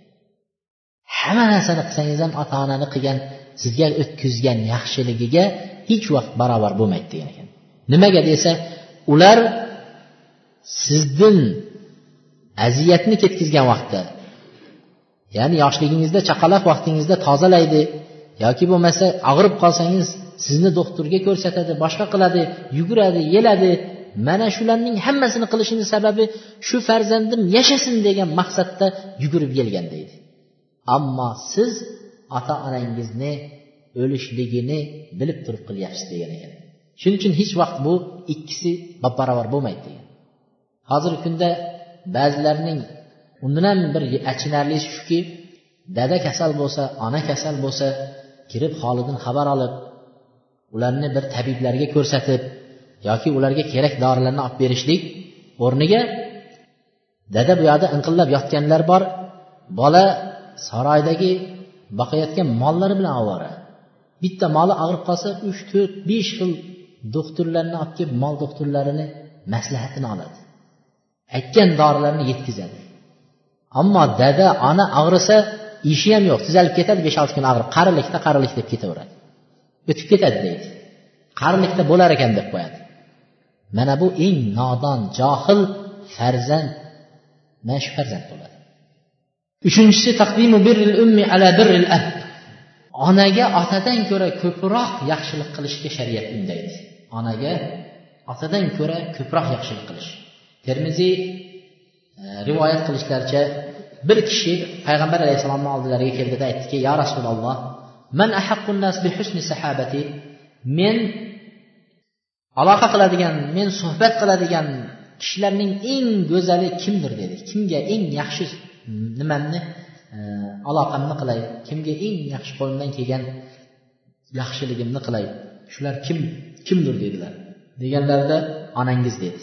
Hamma narsani qilsangiz ham ota onani qilgan sizga o'tkazgan yaxshiligiga hech vaqt barobar bo'lmaydi degan ekan. Nimaga desa ular sizdan aziyatni ketkazgan vaqtda ya'ni yoshligingizda chaqaloq vaqtingizda tozalaydi yoki bo'lmasa og'rib qolsangiz sizni doktorga ko'rsatadi boshqa qiladi yuguradi yeladi. Mana shularning hammasini qilishini sababi shu farzandim yashasin degan maqsadda yugurib yelgan deydi. Ammo siz ota onangizni o'lishligini bilib turib qilyapsiz degan ekan. Shuning uchun hech vaqt bu ikkisi bab barobar bo'lmaydi degan. Hozirgi kunda ba'zilarning undan ham bir achinarlisi shuki dada kasal bo'lsa ona kasal bo'lsa kirib holidan xabar olib ularni bir tabiblarga ko'rsatib yoki ularga kerak dorilarni olib berishlik o'rniga dada bu yoqda inqillab yotganlar bor. Bola saroydagi boqayotgan mollari bilan ovora. Bitta moli og'rib qolsa uch to'rt besh xil doktorlarni olib kelib mol doktorlarini maslahatini oladi. Aytgan dorilarni yetkazadi. Ammo dada ona og'risa ishi ham yo'q. Tuzalib ketadi besh olti kun og'rib qarilikda qarilik deb ketaveradi. O'tib ketadi deydi. Qarilikda bo'lar ekan deb qo'yadi. Mana bu eng nodon johil farzand. Mana shu farzand bo'ladi. Uchinchisi taqdimu birril ummi ala birril ab. Onaga otadan ko'ra ko'proq yaxshilik qilishga shariat undaydi. Onaga otadan ko'ra ko'proq yaxshilik qilish. Termiziy e, rivoyat qilishlaricha bir kishi payg'ambar alayhissalomni oldilariga keldida aytdiki yo rasululloh man nas bi husni sahabati? Men aloqa qiladigan men suhbat qiladigan kishilarning eng go'zali kimdir dedi. Kimga eng yaxshi nimamni e, aloqamni qilay kimga eng yaxshi qo'limdan kelgan yaxshiligimni qilay shular kim kimdir dedilar. Deganlarida onangiz dedi.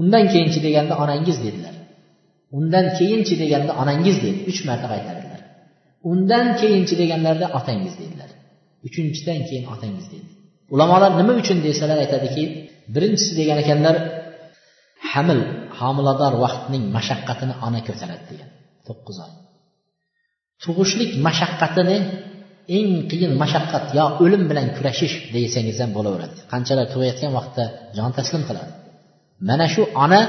Undan keyinchi deganda onangiz dedilar. Undan keyinchi deganda onangiz dedi. Uch marta qaytardilar undan keyinchi deganlarida otangiz dedilar. Uchinchidan keyin otangiz dedi. Ulamolar nima uchun desalar aytadiki birinchisi degan ekanlar hamil homilador vaqtning mashaqqatini ona ko'taradi degan. To'qqiz oy. Tug'ishlik mashaqqatini eng qiyin mashaqqat yo o'lim bilan kurashish desangiz ham bo'laveradi. Qanchalar tug'ayotgan vaqtda jon taslim qiladi. Mana shu ona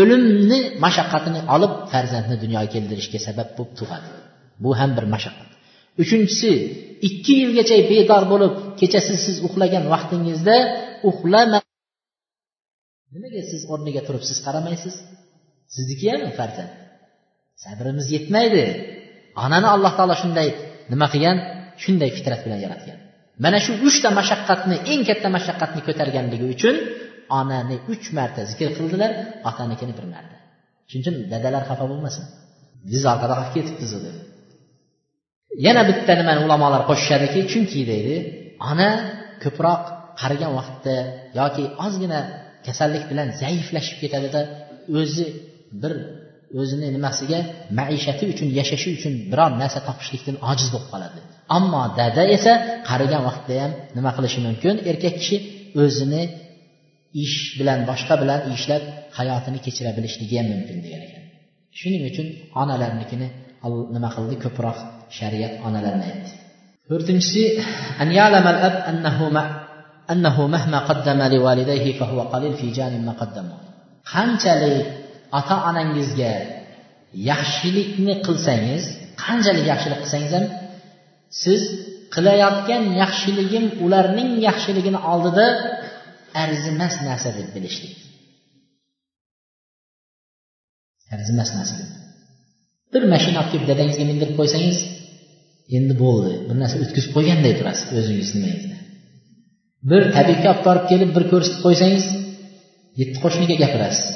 o'limni mashaqqatini olib farzandni dunyoga keltirishga sabab bo'lib tug'adi. Bu ham bir mashaqqat. Uchinchisi ikki yilgacha bedor bo'lib kechasi siz uxlagan vaqtingizda uxlama nimaga siz o'rniga turib siz qaramaysiz? Sizniki ham farzand sabrimiz yetmaydi. Onani alloh taolo shunday nima qilgan? Shunday fitrat bilan yaratgan. Mana shu uchta mashaqqatni eng katta mashaqqatni ko'targanligi uchun onani uch marta zikr qildilar otanikini bir marta. Shuning uchun dadalar xafa bo'lmasin. Biz orqada qolib ketibmiz deb. Yana bitta nimani ulamolar qo'shishadiki chunki deydi ona ko'proq qarigan vaqtda yoki ozgina kasallik bilan zaiflashib ketadida o'zi bir o'zini nimasiga maishati uchun yashashi uchun biror narsa topishlikdan ojiz bo'lib qoladi. Ammo dada esa qarigan vaqtda ham nima qilishi mumkin? Erkak kishi o'zini ish bilan boshqa bilan ishlab hayotini kechira bilishligi ham mumkin degan ekan. Shuning uchun onalarnikini nima qildi? Ko'proq shariat onalarni aytdi. To'rtinchisi أنه مهما قدم لوالديه فهو قليل في جانب ما قدمه qanchalik ota onangizga yaxshilikni qilsangiz qanchalik yaxshilik qilsangiz ham siz qilayotgan yaxshiligim ularning yaxshiligini oldida arzimas narsa deb bilishlik arzimas narsa deb bir mashina olib kelib dadangizga mindirib qo'ysangiz endi bo'ldi bir narsa o'tkazib qo'yganday turasiz o'zingiz nimangizda bir tabibga olib borib kelib bir ko'rsatib qo'ysangiz yetti qo'shniga gapirasiz.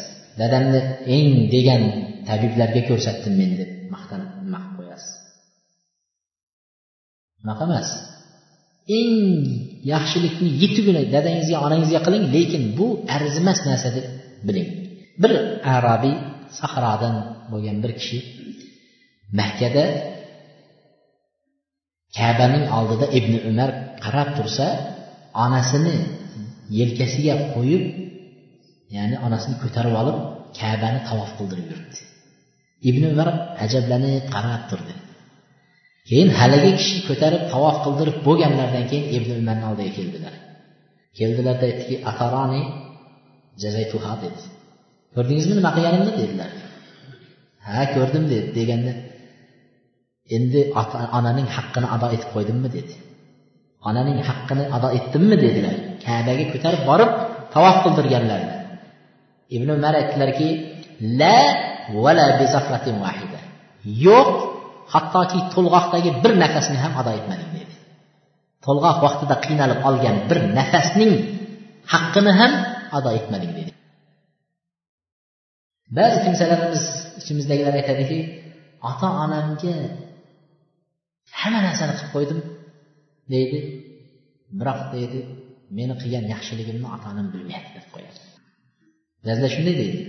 Dadamni eng degan tabiblarga ko'rsatdim men deb maqtanib nima qo'yasiz. Unaqa emas. Eng yaxshilikni yettugina dadangizga onangizga qiling lekin bu arzimas narsa deb biling. Bir arabiy sahrodan bo'lgan bir kishi makkada kabaning oldida ibn umar qarab tursa onasini yelkasiga qo'yib ya'ni onasini ko'tarib olib kabani tavof qildirib yuribdi. Ibn umar ajablanib qarab turdi. Keyin haligi kishi ko'tarib tavof qildirib bo'lganlaridan keyin ibn umarni oldiga keldilar. Keldilarda aytdiki ataroni jazaytuha dedi. Ko'rdingizmi nima qilganimni? dedilar. Ha ko'rdim dedi. Deganda endi onaning haqqini ado etib qo'ydimmi? dedi. Onaning haqqini ado etdimmi dedilar. Kabaga ko'tarib borib tavof qildirganlarida ibn umar aytdilarki la vala vahida. Yo'q hattoki to'lg'oqdagi bir nafasni ham ado etmading dedi. To'lg'oq vaqtida qiynalib olgan bir nafasning haqqini ham ado etmading dedi. Ba'zi kimsalarimiz ichimizdagilar aytadiki ota onamga hamma narsani qilib qo'ydim deydi. Biroq deydi meni qilgan yaxshiligimni ota onam bilmayapti deb qo'yadi. Ba'zilar shunday deydi.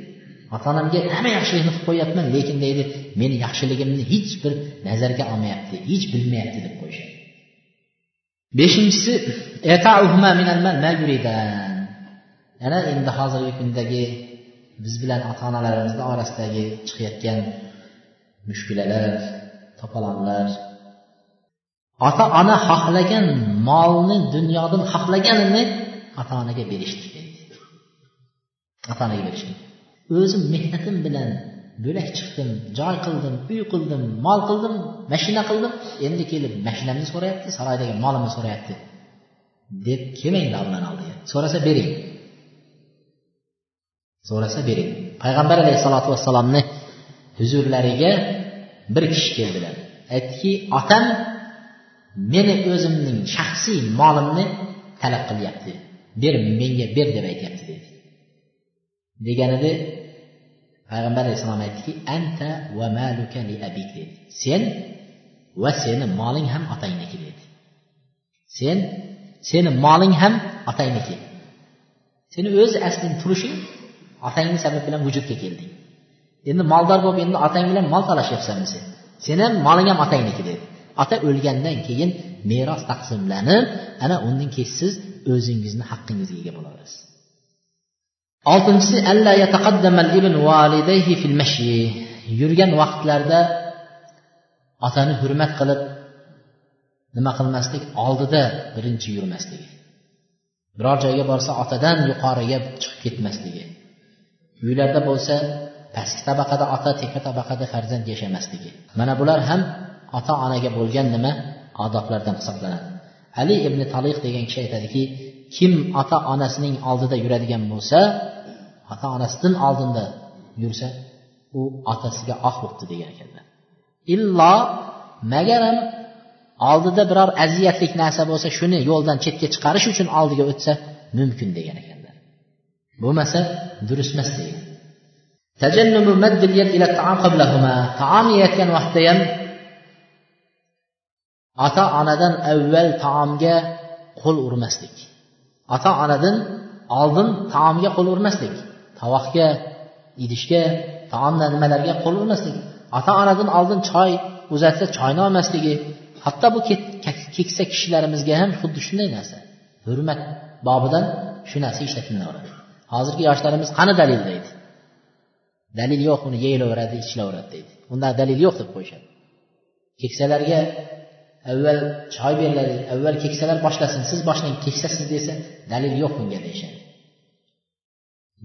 Ota onamga hamma yaxshilikni qilib qo'yyapman lekin deydi meni yaxshiligimni hech bir nazarga olmayapti hech bilmayapti deb qo'yishadi. Beshinchisi yana endi hozirgi kundagi biz bilan ota onalarimizni orasidagi chiqayotgan mushkulalar to'polonlar ota ona xohlagan molni dunyodan xohlaganini ota onaga berishdi. Ota onaga berishdi. O'zim mehnatim bilan bo'lak chiqdim joy qildim uy qildim mol qildim mashina qildim. Endi kelib mashinamni so'rayapti saroydagi molimni so'rayapti. Deb kelmanglar allohni oldiga. So'rasa bering. So'rasa bering. Payg'ambar alayhissalotu vassalomni huzurlariga bir kishi keldilar. Aytdiki otam meni o'zimning shaxsiy molimni talab qilyapti. Ber menga ber deb aytyapti dedi. Deganida payg'ambar alayhissalom aytdiki anta va maluka li abik dedi. Sen va seni moling ham otangniki dedi. Sen seni moling ham otangniki seni o'z asling turishing otangni sabab bilan vujudga kelding endi moldor bo'lib endi otang bilan mol talashyapsanmi sen? Sen ham moling ham otangniki dedi. Ota o'lgandan keyin meros taqsimlanib ana undan keyin siz o'zingizni haqqingizga ega bo'laverasiz. Oltinchisi yurgan vaqtlarda otani hurmat qilib nima qilmaslik oldida birinchi yurmasligi biror joyga borsa otadan yuqoriga chiqib ketmasligi uylarda bo'lsa pastki tabaqada ota tepa tabaqada farzand yashamasligi mana bular ham ota onaga bo'lgan nima? Odoblardan hisoblanadi. Ali ibn taliq degan kishi aytadiki kim ota onasining oldida yuradigan bo'lsa ota onasidan oldinda yursa u otasiga oq bo'libdi degan ekanlar. Illo magaram oldida biror aziyatlik narsa bo'lsa shuni yo'ldan chetga chiqarish uchun oldiga o'tsa mumkin degan ekanlar. Bo'lmasa durust emas degan. Taom yeyotgan vaqtda ham ota onadan avval taomga qo'l urmaslik. Ota onadan oldin taomga qo'l urmaslik. Tovoqga idishga taomlar nimalarga qo'l urmaslik. Ota onadan oldin choy uzatsa choyni olmasligi. Hatto bu keksa kishilarimizga ham xuddi shunday narsa. Hurmat bobidan shu narsa ishlatilaveradi hozirgi yoshlarimiz qani dalil deydi? Dalil yo'q uni yeyilaveradi ichilaveradi deydi. Unda dalil yo'q deb qo'yishadi. Keksalarga avval choy beriladi avval keksalar boshlasin siz boshlang keksasiz desa dalil yo'q bunga deyishadi.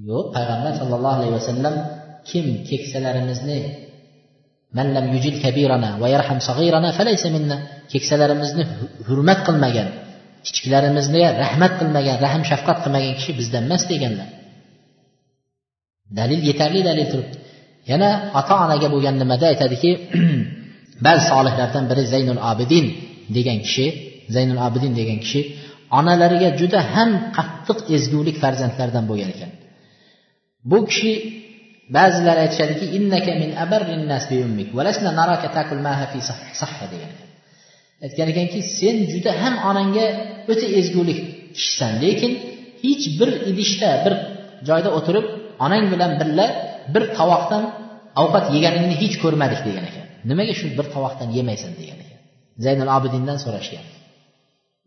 Yo'q payg'ambar sallallohu alayhi vasallam kim keksalarimizni mallam yujid kabirana va yarham sag'irana falaysa minna keksalarimizni hurmat qilmagan kichiklarimizni rahmat qilmagan rahm shafqat qilmagan kishi bizdan emas deganlar. Dalil yetarli dalil turibdi. Yana ota onaga bo'lgan nimada aytadiki ba'zi solihlardan biri zaynul abidin degan kishi zaynul abidin degan kishi onalariga juda ham qattiq ezgulik farzandlardan bo'lgan ekan. Bu kishi ba'zilar aytishadiki innaka min nas bi ummik naraka takul maha fi degan ekan. Aytgan ekanki sen juda ham onangga o'ta ezgulik kishisan lekin hech bir idishda bir joyda o'tirib onang bilan birga bir tovoqdan ovqat yeganingni hech ko'rmadik degan ekan. nimaga shu bir tovoqdan yemaysan degan ekan zaynul obidindan so'rashgan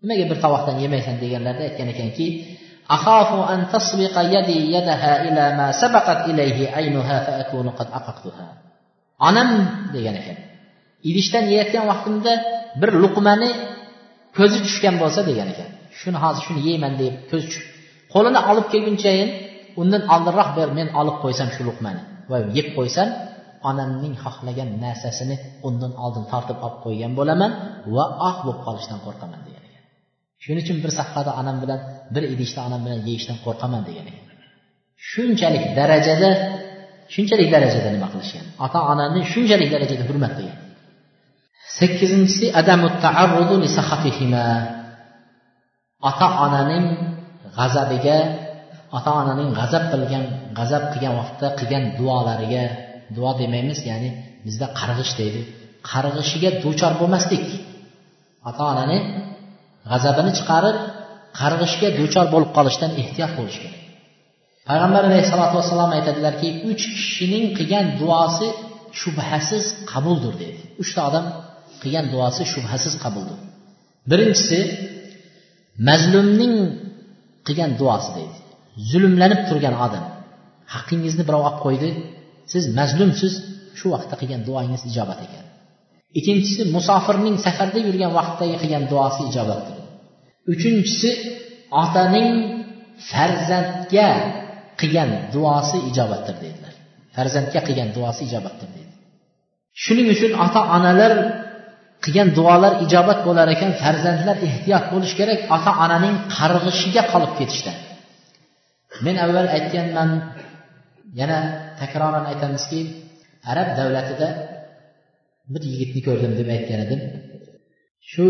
nimaga bir tovoqdan yemaysan deganlarida aytgan ekanki أخاف أن تسبق يدي يدها إلى ما سبقت إليه عينها فأكون قد أققتها onam degan ekan idishdan yeyotgan vaqtimda bir luqmani ko'zi tushgan bo'lsa degan ekan shuni hozir shuni yeyman deb ko'zi tushib qo'lini olib kelgunchayin undan oldinroq ber men olib qo'ysam shu luqmani va yeb qo'ysam onamning xohlagan narsasini undan oldin tortib olib qo'ygan bo'laman va oq bo'lib qolishdan qo'rqaman degan ekan. Shuning uchun bir sahhada onam bilan bir idishda onam bilan yeyishdan qo'rqaman degan ekan. Shunchalik darajada shunchalik darajada nima qilishgan? Ota onani shunchalik darajada hurmat qilgan. Sakkizinchisi ota onaning g'azabiga ota onaning g'azab qilgan g'azab qilgan vaqtda qilgan duolariga duo demaymiz ya'ni bizda qarg'ish deydi. Qarg'ishiga duchor bo'lmaslik ota onani g'azabini chiqarib qarg'ishga duchor bo'lib qolishdan ehtiyot bo'lish kerak. Payg'ambar alayhissalotu vassalom aytadilarki uch kishining qilgan duosi shubhasiz qabuldir deydi. Uchta odam qilgan duosi shubhasiz qabuldir. Birinchisi mazlumning qilgan duosi deydi. Zulmlanib turgan odam. Haqqingizni birov olib qo'ydi siz mazlumsiz shu vaqtda qilgan duoingiz ijobat ekan. Ikkinchisi musofirning safarda yurgan vaqtdagi qilgan duosi ijobatdir uchinchisi otaning farzandga qilgan duosi ijobatdir dedilar. Farzandga qilgan duosi ijobatdir dedi shuning uchun ota onalar qilgan duolar ijobat bo'lar ekan farzandlar ehtiyot bo'lishi kerak ota onaning qarg'ishiga qolib ketishdan. Men avval aytganman yana takroran aytamizki arab davlatida bir yigitni ko'rdim deb aytgan edim. Shu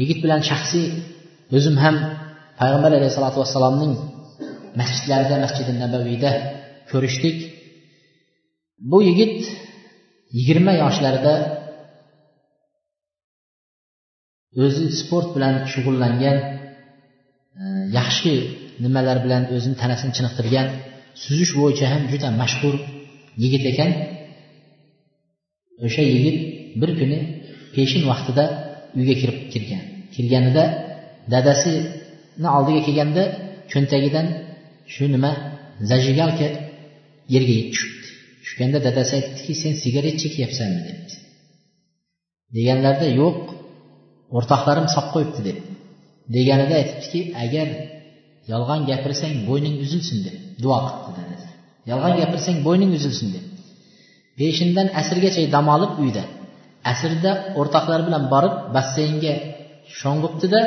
yigit bilan shaxsiy o'zim ham payg'ambar alayhissalotu vassalomning masjidlarida masjidi nabaviyda ko'rishdik. Bu yigit yigirma yoshlarida o'zi sport bilan shug'ullangan e, yaxshi nimalar bilan o'zini tanasini chiniqtirgan suzish bo'yicha ham juda mashhur yigit ekan. O'sha yigit bir kuni peshin vaqtida uyga kirib kirgan kirganida dadasini oldiga kelganda cho'ntagidan shu nima zajigalka yerga tushibdi. Tushganda dadasi aytdiki sen sigaret chekyapsanmi? debdi. Deganlarida yo'q o'rtoqlarim solib qo'yibdi deb deganida aytibdiki agar yolg'on gapirsang bo'yning uzilsin deb duo qilibdi dadasi yolg'on gapirsang bo'yning uzilsin deb peshindan asrgacha dam olib uyda. Asrda o'rtoqlari bilan borib basseynga sho'ng'ibdida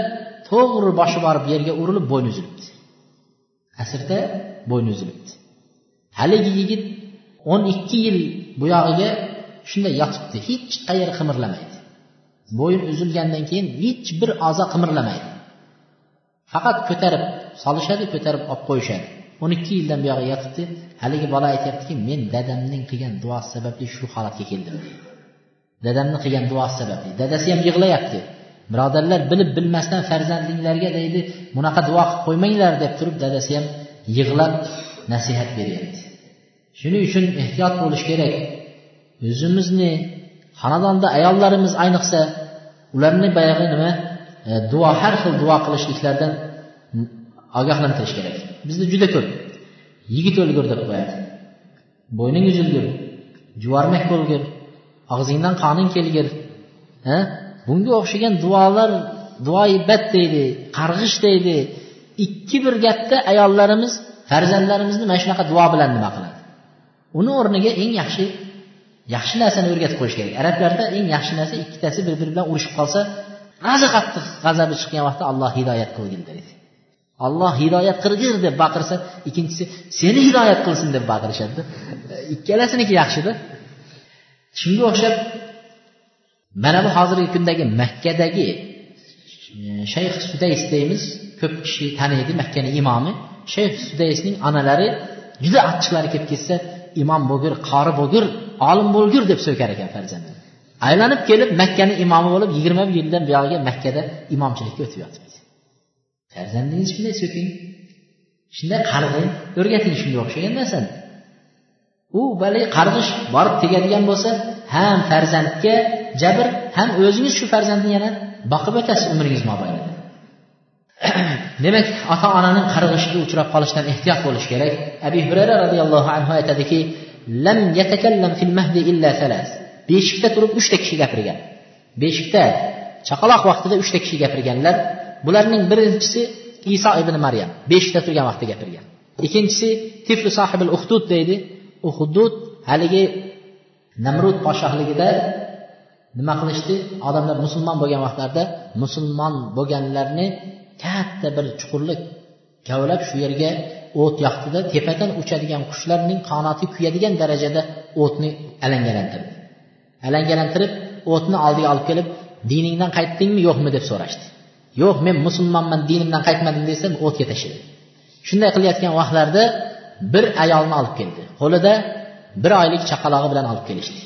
to'g'ri boshi borib yerga urilib bo'yni uzilibdi. Asrda bo'yni uzilibdi. Haligi yigit o'n ikki yil buyog'iga shunday yotibdi hech qayeri qimirlamaydi. Bo'yin uzilgandan keyin hech bir a'zo qimirlamaydi. Faqat ko'tarib solishadi ko'tarib olib qo'yishadi. O'n ikki yildan buyog'i yotibdi. Haligi bola aytyaptiki men dadamning qilgan duosi sababli shu holatga keldim. Dadamni qilgan duosi sababli. Dadasi ham yig'layapti. Birodarlar bilib bilmasdan farzandinglarga deydi bunaqa duo qilib qo'ymanglar deb turib dadasi ham yig'lab nasihat beryapti. Shuning uchun ehtiyot bo'lish kerak. O'zimizni xonadonda ayollarimiz ayniqsa ularni boyagi nima? E, duo har xil duo qilishliklardan ogohlantirish kerak. Bizda juda ko'p. Yigit o'lgur deb qo'yadi. Bo'yning uzilgur juvarmak bo'lgir og'zingdan qoning kelgir ha? Bunga o'xshagan duolar duoibat deydi qarg'ish deydi. Ikki bir gapda ayollarimiz farzandlarimizni mana shunaqa duo bilan nima qiladi? Uni o'rniga eng yaxshi yaxshi narsani o'rgatib qo'yish kerak. Arablarda eng yaxshi narsa ikkitasi bir biri bilan urushib qolsa g'azi qattiq g'azabi chiqqan vaqtda alloh hidoyat qilgin deydi. Olloh hidoyat qilgin deb baqirsa ikkinchisi seni hidoyat qilsin deb baqirishadida ikkalasiniki yaxshida. Shunga o'xshab mana bu hozirgi kundagi makkadagi e, shayx sudays deymiz ko'p kishi taniydi makkani imomi. Shayx sudaysning onalari juda achchiqlari kelib ketsa imom bo'lgir qori bo'lgir olim bo'lgur deb so'kar ekan farzandini aylanib kelib makkani imomi bo'lib yigirma yildan buyog'iga makkada imomchilikka o'tib yotibdi. Farzandingizni shunday so'king. Shunday qarg'ing o'rgating shunga o'xshagan narsani u balay qarg'ish borib tegadigan bo'lsa ham farzandga jabr ham o'zingiz shu farzandni yana boqib o'tasiz umringiz mobaynida. Demak ota onaning qarg'ishiga uchrab qolishdan ehtiyot bo'lish kerak. Abi hurayra roziyallohu anhu aytadiki lam yatakallam fil mahdi illa salas beshikda turib uchta kishi gapirgan. Beshikda chaqaloq vaqtida uchta kishi gapirganlar bularning birinchisi iso ibn maryam. Beshikda turgan vaqtda gapirgan ikkinchisi tiflu sohibil uhdud deydi. Uhdud haligi namrud podshohligida nima qilishdi? Odamlar musulmon bo'lgan vaqtlarda musulmon bo'lganlarni katta bir chuqurlik kavlab shu yerga o't yoqdida tepadan uchadigan qushlarning qanoti kuyadigan darajada o'tni alangalantirdi. Alangalantirib o'tni oldiga olib kelib diningdan qaytdingmi yo'qmi deb so'rashdi. Yo'q men musulmonman dinimdan qaytmadim desam o'tga tashladi shunday qilayotgan vaqtlarida bir ayolni olib keldi. Qo'lida bir oylik chaqalog'i bilan olib kelishdi.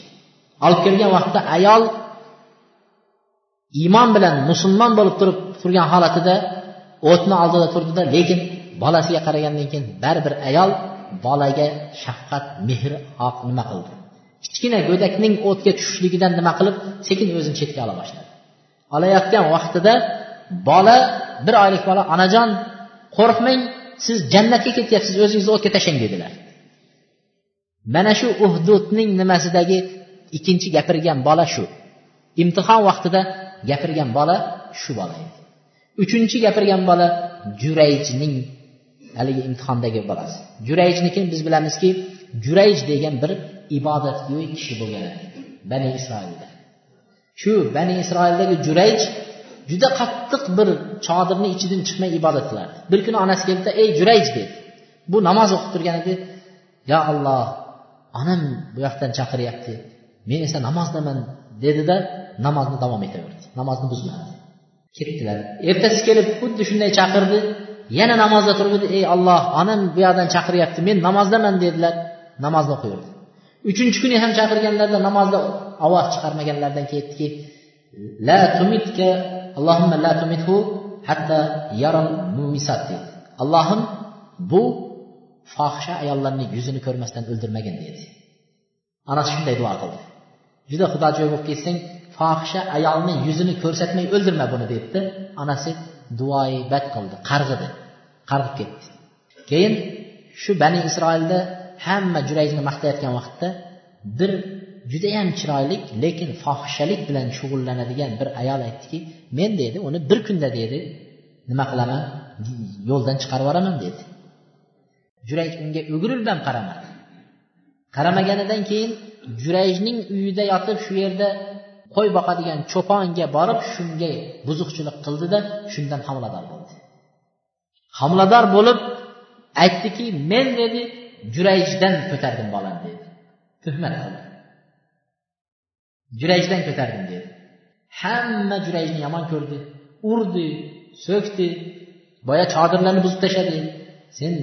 Olib kelgan vaqtda ayol iymon bilan musulmon bo'lib turib turgan holatida o'tni oldida turdida lekin bolasiga qaragandan keyin baribir ayol bolaga shafqat mehr oq nima qildi. Kichkina go'dakning o'tga tushishligidan nima qilib sekin o'zini chetga ola boshladi. Olayotgan vaqtida bola bir oylik bola onajon qo'rqmang siz jannatga ketyapsiz o'zingizni o'tga tashlang dedilar. Mana shu uhdudning nimasidagi ikkinchi gapirgan bola shu. Imtihon vaqtida gapirgan bola shu bola edi. Uchinchi gapirgan bola jurayjning haligi imtihondagi bolasi. Jurayjniki biz bilamizki jurayj degan bir ibodatgo'y kishi bo'lgan bani isroilda. Shu bani isroildagi jurayj juda qattiq bir chodirni ichidan chiqmay ibodat qilardi bir kuni onasi keldida ey jurayj dedi. Bu namoz o'qib turgan edi. Yo alloh onam bu yoqdan chaqiryapti. Men esa namozdaman dedida namozni davom etaverdi namozni buzmadi. Ketdilar. Ertasi kelib xuddi shunday chaqirdi. Yana namozda turgandi ey olloh onam bu yoqdan chaqiryapti. Men namozdaman dedilar. Namozni o'qiyverdi. Uchinchi kuni ham chaqirganlarida namozda ovoz chiqarmaganlaridan ketdiki la tumitka allohimma la tumithu hatta yaral mumisat dedi allohim bu fohisha ayollarni yuzini ko'rmasdan o'ldirmagin dedi. Onasi shunday duo qildi. Juda xudojo'y bo'lib ketsang fohisha ayolni yuzini ko'rsatmay o'ldirma buni debdi. Onasi duoibat qildi qarg'idi qarg'ib ketdi. Keyin shu bani isroilda hamma jurayzni maqtayotgan vaqtda bir judayam chiroyli lekin fohishalik bilan shug'ullanadigan bir ayol aytdiki men dedi uni bir kunda dedi nima qilaman? Yo'ldan chiqarib yuboraman dedi. Jurayj unga o'girilib ham qaramadi. Qaramaganidan keyin jurayjning uyida yotib shu yerda qo'y boqadigan cho'ponga borib shunga buzuqchilik qildida shundan homilador bo'ldi. Homilador bo'lib aytdiki men dedi jurayjdan ko'tardim bolani dedi. Tuhmat qildi. Jurayjdan ko'tardim dedi. Hamma jurayjni yomon ko'rdi. Urdi so'kdi. Boya chodirlarni buzib tashladi. Sen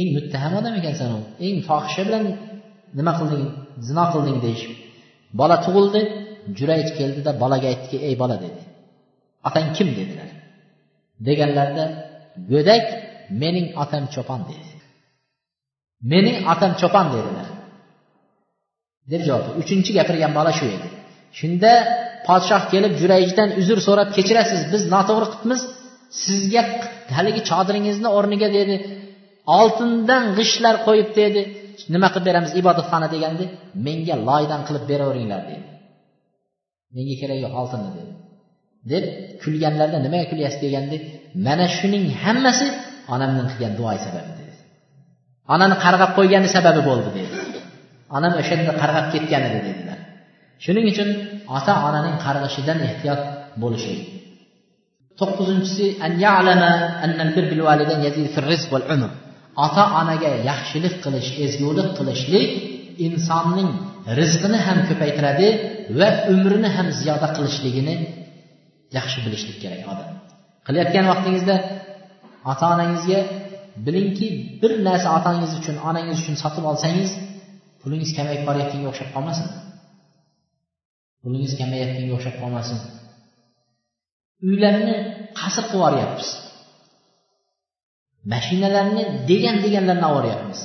eng muttaham odam ekansan u. Eng fohisha bilan nima qilding? Zino qilding deyishib. Bola tug'ildi jurayj keldida bolaga aytdiki ey bola dedi. Otang kim? dedilar. Deganlarida go'dak mening otam cho'pon dedi. Mening otam cho'pon dedilar. Deb javob uchinchi gapirgan bola shu edi. Shunda podshoh kelib jurayjdan uzr so'rab kechirasiz biz noto'g'ri qilibmiz sizga haligi chodiringizni o'rniga dedi. Oltindan g'ishtlar qo'yib dedi. Nima qilib beramiz? Ibodatxona deganda menga loydan qilib beraveringlar dedi. Menga keragi yo'q oltinni dedi. Deb kulganlarida nimaga kulyapsiz deganda mana shuning hammasi onamning qilgan duoi sababi dedi. Onani qarg'ab qo'ygani sababi bo'ldi dedi. Onam o'shanda qarg'ab ketgan edi dedilar. Shuning uchun ota onaning qarg'ishidan ehtiyot bo'lishlik to'qqizinchisi ota onaga yaxshilik qilish ezgulik qilishlik insonning rizqini ham ko'paytiradi va umrini ham ziyoda qilishligini yaxshi bilishlik kerak odam. Qilayotgan vaqtingizda ota onangizga bilingki bir narsa otangiz uchun onangiz uchun sotib olsangiz pulingiz kamayib borayotganga o'xshab qolmasin. Pulingiz kamayayotganga o'xshab qolmasin. Uylarni qasr qilib yuboryapmiz. Mashinalarni degan deganlarini olib yuboryapmiz.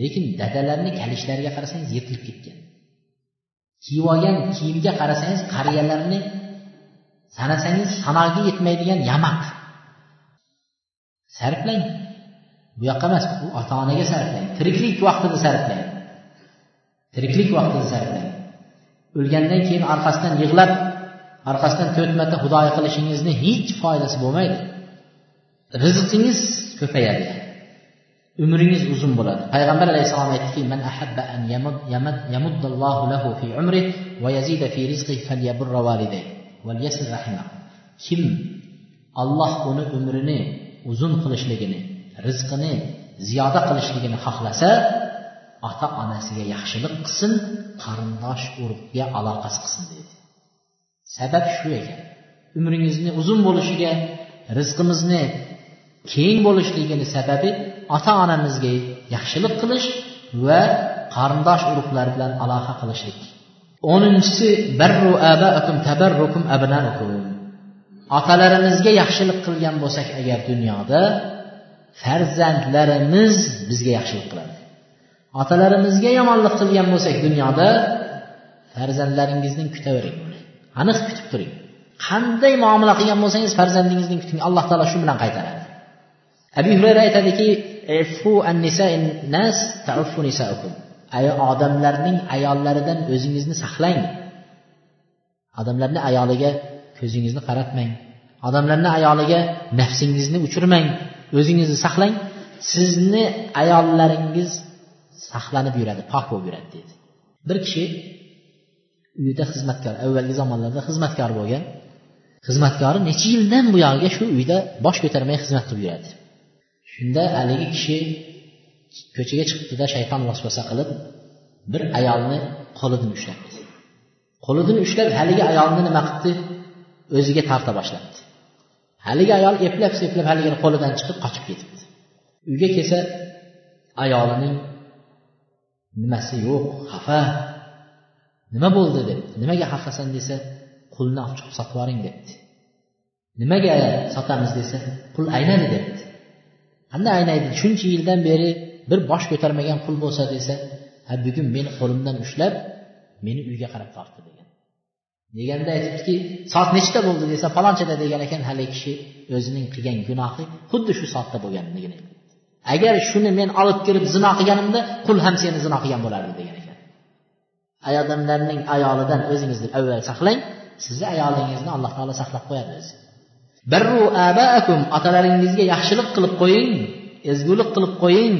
Lekin dadalarni kalishlariga qarasangiz yirtilib ketgan. Kiyib olgan kiyimga qarasangiz qariyalarni sanasangiz sanoqga yetmaydigan yamaq. Sarflang. Bu yoqqa emas bu ota onaga sarflang. Tiriklik vaqtida sarflang. Tiriklik vaqtida sarflang. O'lgandan keyin orqasidan yig'lab orqasidan to'rt marta xudoyi qilishingizni hech foydasi bo'lmaydi. Rizqingiz ko'payadi. Umringiz uzun bo'ladi. Payg'ambar alayhissalom aytdiki man ahabba an lahu fi va yazida fi rizqihi kim alloh uni umrini uzun qilishligini rizqini ziyoda qilishligini xohlasa ota onasiga yaxshilik qilsin qarindosh urug'ga aloqasi qilsin deydi sabab shu ekan umringizni uzun bo'lishiga rizqimizni keng bo'lishligini sababi ota onamizga yaxshilik qilish va qarindosh urug'lar bilan aloqa qilishlik. O'ninchisi barru abaakum tabarrukum abnaukum. Otalarimizga yaxshilik qilgan bo'lsak agar dunyoda farzandlarimiz bizga yaxshilik qiladi. Otalarimizga yomonlik qilgan bo'lsak dunyoda farzandlaringizning kutavering. Aniq kutib turing. Qanday muomala qilgan bo'lsangiz farzandingizning kuting. Alloh taolo shu bilan qaytaradi. Abu hurayra aytadiki odamlarning ayollaridan o'zingizni saqlang. Odamlarni ayoliga ko'zingizni qaratmang. Odamlarni ayoliga nafsingizni uchirmang. O'zingizni saqlang. Sizni ayollaringiz saqlanib yuradi pok bo'lib yuradi deydi bir kishi uyida xizmatkor avvalgi zamonlarda xizmatkor bo'lgan xizmatkori necha yildan buyog'iga shu uyda bosh ko'tarmay xizmat qilib yuradi. Shunda haligi kishi ko'chaga chiqibdida shayton vasvasa qilib bir ayolni qo'lidan ushlabdi qo'lidan ushlab haligi ayolni nima qilibdi o'ziga torta boshlabdi haligi ayol eplab seplab haligini qo'lidan chiqib qochib ketibdi. Uyga kelsa ayolining nimasi yo'q xafa. Nima bo'ldi deb nimaga xafasan desa qulni olib chiqib sotib yuboring debdi. Nimaga sotamiz desa qul aynadi debdi. Qanday aynaydi? Shuncha yildan beri bir bosh ko'tarmagan qul bo'lsa desa ha bugun meni qo'limdan ushlab meni uyga qarab tortdi degan. Deganda aytibdiki soat nechta bo'ldi desa falonchada degan ekan haligi kishi o'zining qilgan gunohi xuddi shu soatda bo'lganligini. Agar shuni men olib kirib zino qilganimda qul ham seni zino qilgan bo'lardi degan ekan. Odamlarning ayolidan o'zingizni avval saqlang sizni ayolingizni alloh taolo saqlab qo'yadi o'zi. Birru abaakum otalaringizga yaxshilik qilib qo'ying ezgulik qilib qo'ying.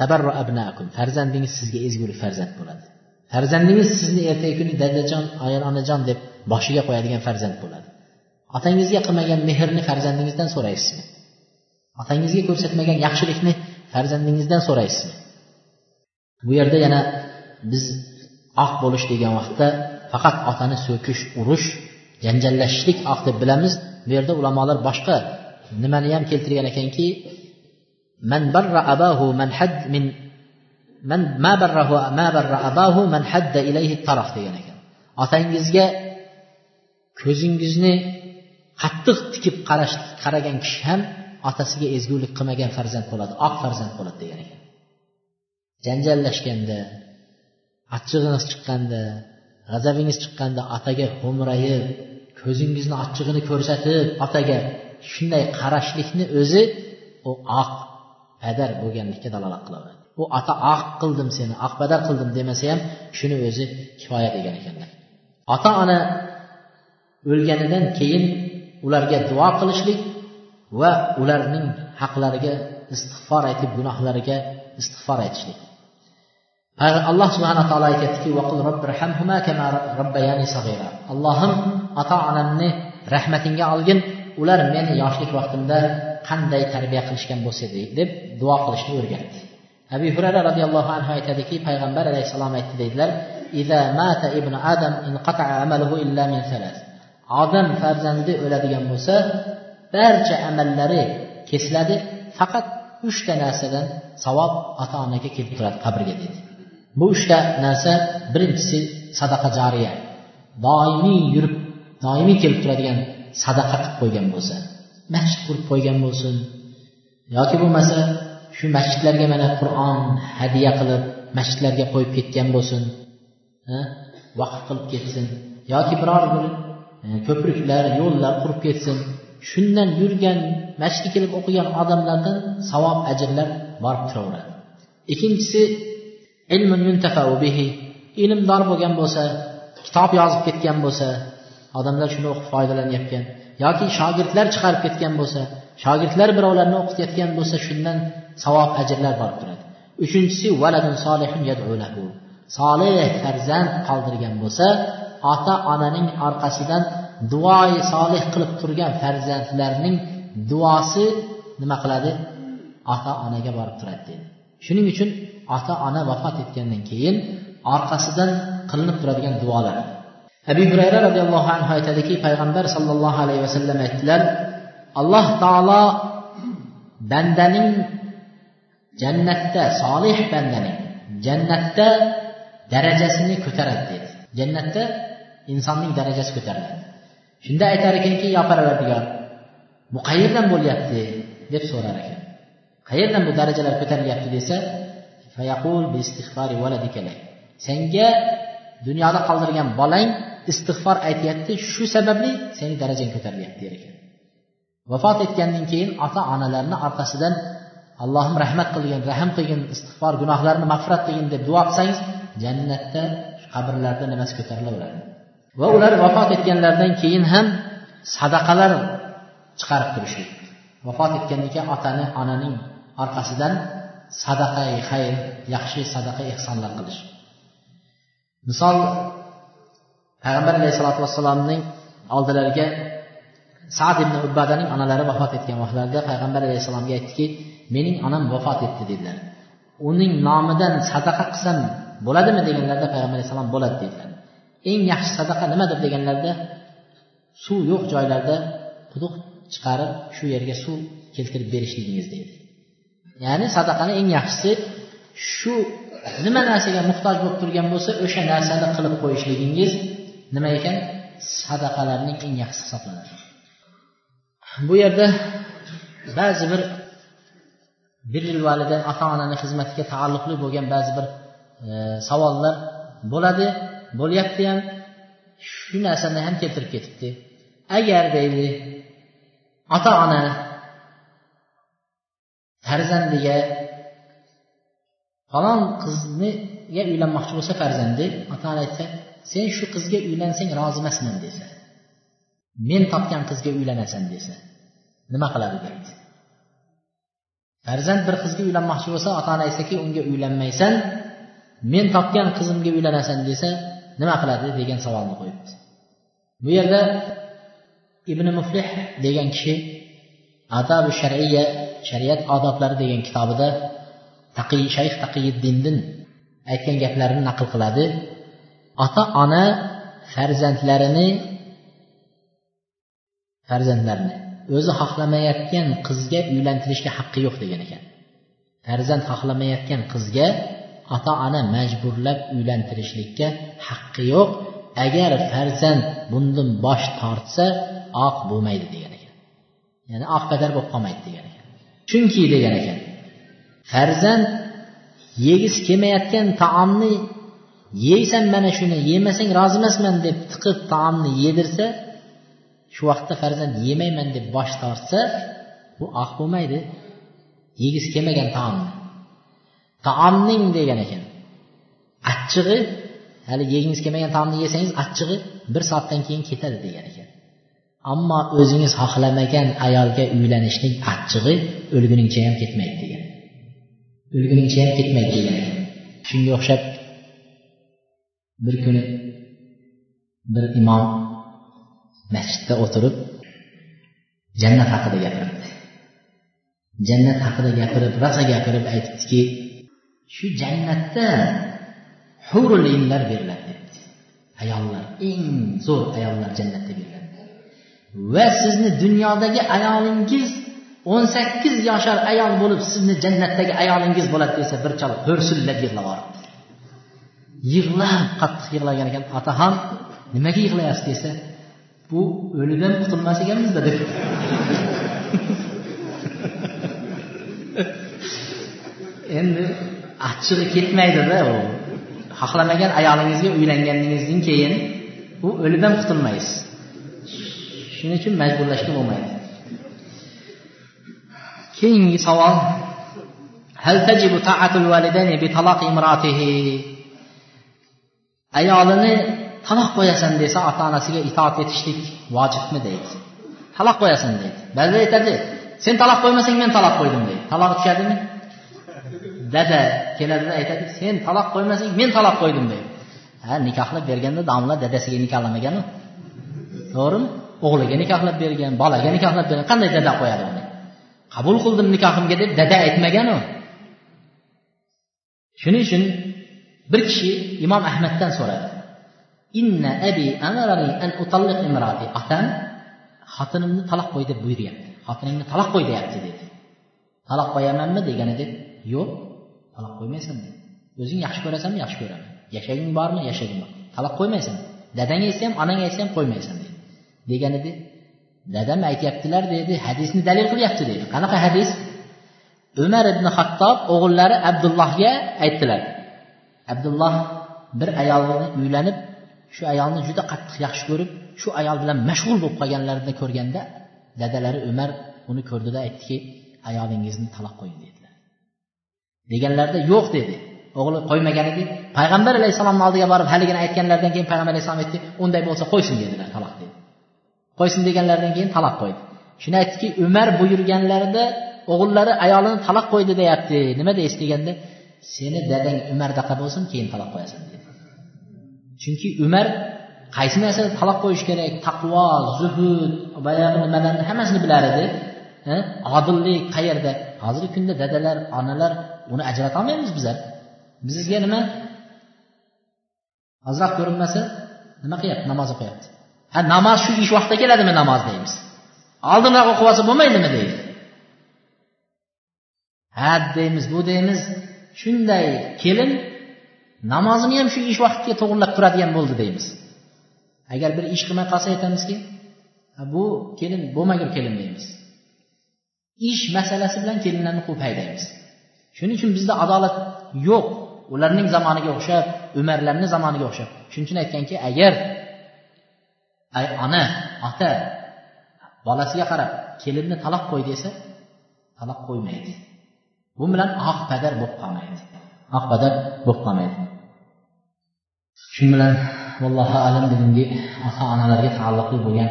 Tabarru abnaakum farzandingiz sizga ezgulik farzand bo'ladi. Farzandingiz sizni ertagi kuni dadajon ayol onajon deb boshiga qo'yadigan farzand bo'ladi. Otangizga qilmagan mehrni farzandingizdan so'raysizmi otangizga ko'rsatmagan yaxshilikni farzandingizdan so'raysiz. Bu yerda yana biz oq bo'lish degan vaqtda faqat otani so'kish urush janjallashishlik oq deb bilamiz. Bu yerda ulamolar boshqa nimani ham keltirgan ekanki man barra abahu man had min man ma barrahu ma barra abahu man hadda ilayhi taraf degan ekan. Otangizga ko'zingizni qattiq tikib qarash qaragan kishi ham otasiga ezgulik qilmagan farzand bo'ladi oq farzand bo'ladi degan ekan. Janjallashganda achchig'ingiz chiqqanda g'azabingiz chiqqanda otaga ho'mrayib ko'zingizni achchig'ini ko'rsatib otaga shunday qarashlikni o'zi u oq padar bo'lganlikka dalolat qilaveradi. U ota oq qildim seni oq padar qildim demasa ham shuni o'zi kifoya degan ekanlar. Ota ona o'lganidan keyin ularga duo qilishlik va ularning haqlariga istig'for aytib gunohlariga istig'for aytishlik. Alloh subhana taolo aytyaptiki allohim ota onamni rahmatingga olgin ular meni yoshlik vaqtimda qanday tarbiya qilishgan bo'lsa deb duo qilishni o'rgatdi. Abu hurara roziyallohu anhu aytadiki payg'ambar alayhissalom aytdi deydilar odam farzandi o'ladigan bo'lsa barcha amallari kesiladi faqat uchta narsadan savob ota onaga kelib turadi qabrga dedi bu uchta narsa birinchisi sadaqa jariya. Doimiy yurib doimiy kelib turadigan sadaqa qilib qo'ygan bo'lsa masjid qurib qo'ygan bo'lsin yoki bo'lmasa shu masjidlarga mana qur'on hadya qilib masjidlarga qo'yib ketgan bo'lsin vaqf qilib ketsin yoki biror bir e, ko'priklar yo'llar qurib ketsin shundan yurgan masjidga kelib o'qigan odamlardan savob ajrlar borib turaveradi. Ikkinchisi ilmdor bo'lgan bo'lsa kitob yozib ketgan bo'lsa odamlar shuni o'qib foydalanyapti yoki shogirdlar chiqarib ketgan bo'lsa shogirdlar birovlarni o'qitayotgan bo'lsa shundan savob ajrlar borib turadi. Uchinchisi solihun solih farzand qoldirgan bo'lsa ota onaning orqasidan duoi solih qilib turgan farzandlarning duosi nima qiladi? Ota onaga borib turadi dedi. Shuning uchun ota ona vafot etgandan keyin orqasidan qilinib turadigan duolar. Abu hurayra roziyallohu anhu aytadiki payg'ambar sollallohu alayhi vasallam aytdilar alloh taolo bandaning jannatda solih bandaning jannatda darajasini ko'taradi. dedi. Jannatda insonning darajasi ko'tariladi. Shunda aytar ekanki yo parvardigor bu qayerdan bo'lyapti deb so'rar ekan. Qayerdan bu darajalar ko'tarilyapti desa senga dunyoda qoldirgan bolang istig'for aytyapti shu sababli seni darajang ko'tarilyapti der ekan. Vafot etgandan keyin ota onalarni orqasidan allohim rahmat qilgin rahm qilgin istig'for gunohlarni mag'firat qilgin deb duo qilsangiz jannatda qabrlarda nimasi ko'tarilaveradi. Va ular vafot etganlaridan keyin ham sadaqalar chiqarib turishlik vafot etgandan keyin otani onaning orqasidan sadaqa xayr yaxshi sadaqa ehsonlar qilish. Misol payg'ambar alayhissalotu vassalomning oldilariga sad ibn ubbadaning onalari vafot etgan vaqtlarida payg'ambar alayhissalomga aytdiki mening onam vafot etdi dedilar. Uning nomidan sadaqa qilsam bo'ladimi? deganlarida payg'ambar alayhissalom bo'ladi dedilar. Eng yaxshi sadaqa nimadir deganlarida suv yo'q joylarda quduq chiqarib shu yerga suv keltirib berishligingiz deydi. Ya'ni sadaqani eng yaxshisi shu nima narsaga muhtoj bo'lib turgan bo'lsa o'sha narsani qilib qo'yishligingiz nima ekan? Sadaqalarning eng yaxshisi hisoblanadi. Bu yerda ba'zi bir birril validayn ota onani xizmatiga taalluqli bo'lgan ba'zi bir e, savollar bo'ladi. Bo'lyapti ham shu narsani ham keltirib ketibdi. Agar deydi ota ona farzandiga falon qizniga uylanmoqchi bo'lsa farzandi ota ona aytsa sen shu qizga uylansang rozi emasman desa men topgan qizga uylanasan desa nima qiladi deydi. Farzand bir qizga uylanmoqchi bo'lsa ota ona aytsaki unga uylanmaysan men topgan qizimga uylanasan desa nima qiladi degan savolni qo'yibdi bu yerda ibn muflih degan kishi adabu shariya shariat odoblari degan kitobida taqiy shayx taqiyiddindan aytgan gaplarini naql qiladi. Ota ona farzandlarini farzandlarini o'zi xohlamayotgan qizga uylantirishga haqqi yo'q degan ekan. Farzand xohlamayotgan qizga ota ona majburlab uylantirishlikka haqqi yo'q. Agar farzand bundan bosh tortsa oq bo'lmaydi degan ekan. Ya'ni oq qadar bo'lib qolmaydi degan ekan. Chunki degan ekan farzand yegisi kelmayotgan taomni yeysan mana shuni yemasang rozi emasman deb tiqib taomni yedirsa shu vaqtda farzand yemayman deb bosh tortsa bu oq bo'lmaydi. Yegisi kelmagan taomni. Taomning degan ekan. Achchig'i hali yegingiz kelmagan taomni yesangiz achchig'i bir soatdan keyin ketadi degan ekan. Ammo o'zingiz xohlamagan ayolga uylanishning achchig'i o'lguningcha ham ketmaydi degan. O'lguningcha ham ketmaydi degan ekan. Shunga o'xshab bir kuni bir imom masjidda o'tirib jannat haqida gapiribdi. Jannat haqida gapirib rosa gapirib aytibdiki shu jannatda hurul inlar beriladi debdi. Ayollar eng zo'r ayollar jannatda beriladi. Va sizni dunyodagi ayolingiz o'n sakkiz yashar ayol bo'lib sizni jannatdagi ayolingiz bo'ladi desa bir chol hursillab yig'lab yuboribdi. Yig'lab qattiq yig'lagan ekan. Otaxon nimaga yig'layapsiz? desa bu o'limdan qutulmas ekanmizda deb. Endi achchig'i ketmaydida u. Xohlamagan ayolingizga uylanganingizdan keyin u o'lidan qutulmaysiz. Shuning uchun majburlashga bo'lmaydi. Keyingi savol. Ayolini taloq qo'yasan desa ota onasiga itoat etishlik vojibmi deydi. Taloq qo'yasan deydi. Ba'zilar aytadi sen taloq qo'ymasang men taloq qo'ydim deydi. Taloq tushadimi? Dada keladida aytadi sen taloq qo'ymasang men taloq qo'ydim deydi ha nikohlab berganda domla dadasiga nikohlamaganu to'g'rimi? O'g'liga nikohlab bergan bolaga nikohlab bergan qanday dada qo'yadi uni? Qabul qildim nikohimga deb dada aytmagan u shuning uchun bir kishi imom ahmaddan so'radi. Inna abi amarani an utalliq imrati. Otam xotinimni taloq qo'y deb buyuryapti. Xotiningni taloq qo'y deyapti dedi. Taloq qo'yamanmi? degani deb yo'q. Taloq qo'ymaysan o'zing yaxshi ko'rasanmi? Yaxshi ko'raman. Yashaging bormi? Yashaging bor. Taloq qo'ymaysan. Dadang aytsa ham onang aytsa ham qo'ymaysan deydi degan edi dadam aytyaptilar dedi hadisni dalil qilyapti dedi. Qanaqa hadis? Umar ibn hattob o'g'illari abdullohga aytdilar. Abdulloh bir ayolni uylanib shu ayolni juda qattiq yaxshi ko'rib shu ayol bilan mashg'ul bo'lib qolganlarini ko'rganda dadalari umar uni ko'rdida aytdiki ayolingizni taloq qo'ying dedi. Deganlarida yo'q dedi. O'g'li qo'ymagan edi payg'ambar alayhissalomni oldiga borib haligini aytganlaridan keyin payg'ambar alayhissalom aytdi unday bo'lsa qo'ysin dedilar taloq dedi. Qo'ysin deganlaridan keyin taloq qo'ydi. Shuni aytdiki umar buyurganlarida o'g'illari ayolini taloq qo'ydi deyapti. Nima deysiz deganda seni dadang umardaqa bo'lsin keyin taloq qo'yasan dedi. Chunki umar qaysi narsada taloq qo'yish kerak? Taqvo zuhud boyagi nimalarni hammasini bilar edi adillik qayerda? Hozirgi kunda dadalar onalar uni ajratolmaymiz bizlar. Bizga nima ozroq ko'rinmasa nima qilyapti namoz o'qiyapti. Ha namoz shu ish vaqtida keladimi namoz deymiz. Oldinroq o'qib olsa bo'lmaydimi deydi. Ha deymiz bu deymiz shunday kelin namozini ham shu ish vaqtiga to'g'irlab turadigan bo'ldi deymiz. Agar bir ish qilmay qolsa aytamizki bu kelin bo'lmagur kelin deymiz. Ish masalasi bilan kelinlarni quvib haydaymiz. Shuning uchun bizda adolat yo'q. Ularning zamoniga o'xshab umarlarni zamoniga o'xshab. Shuning uchun aytganki agar ona ota bolasiga qarab kelinni taloq qo'y desa taloq qo'ymaydi. Bu bilan oq padar bo'lib qolmaydi. Oq padar bo'lib qolmaydi. Shuning bilan vallohu alam bugungi ota onalarga taalluqli bo'lgan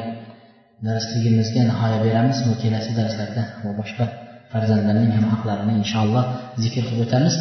darsligimizga nihoya beramiz. Va kelasi darslarda va boshqa farzandlarning ham haqlarini inshaalloh zikr qilib o'tamiz.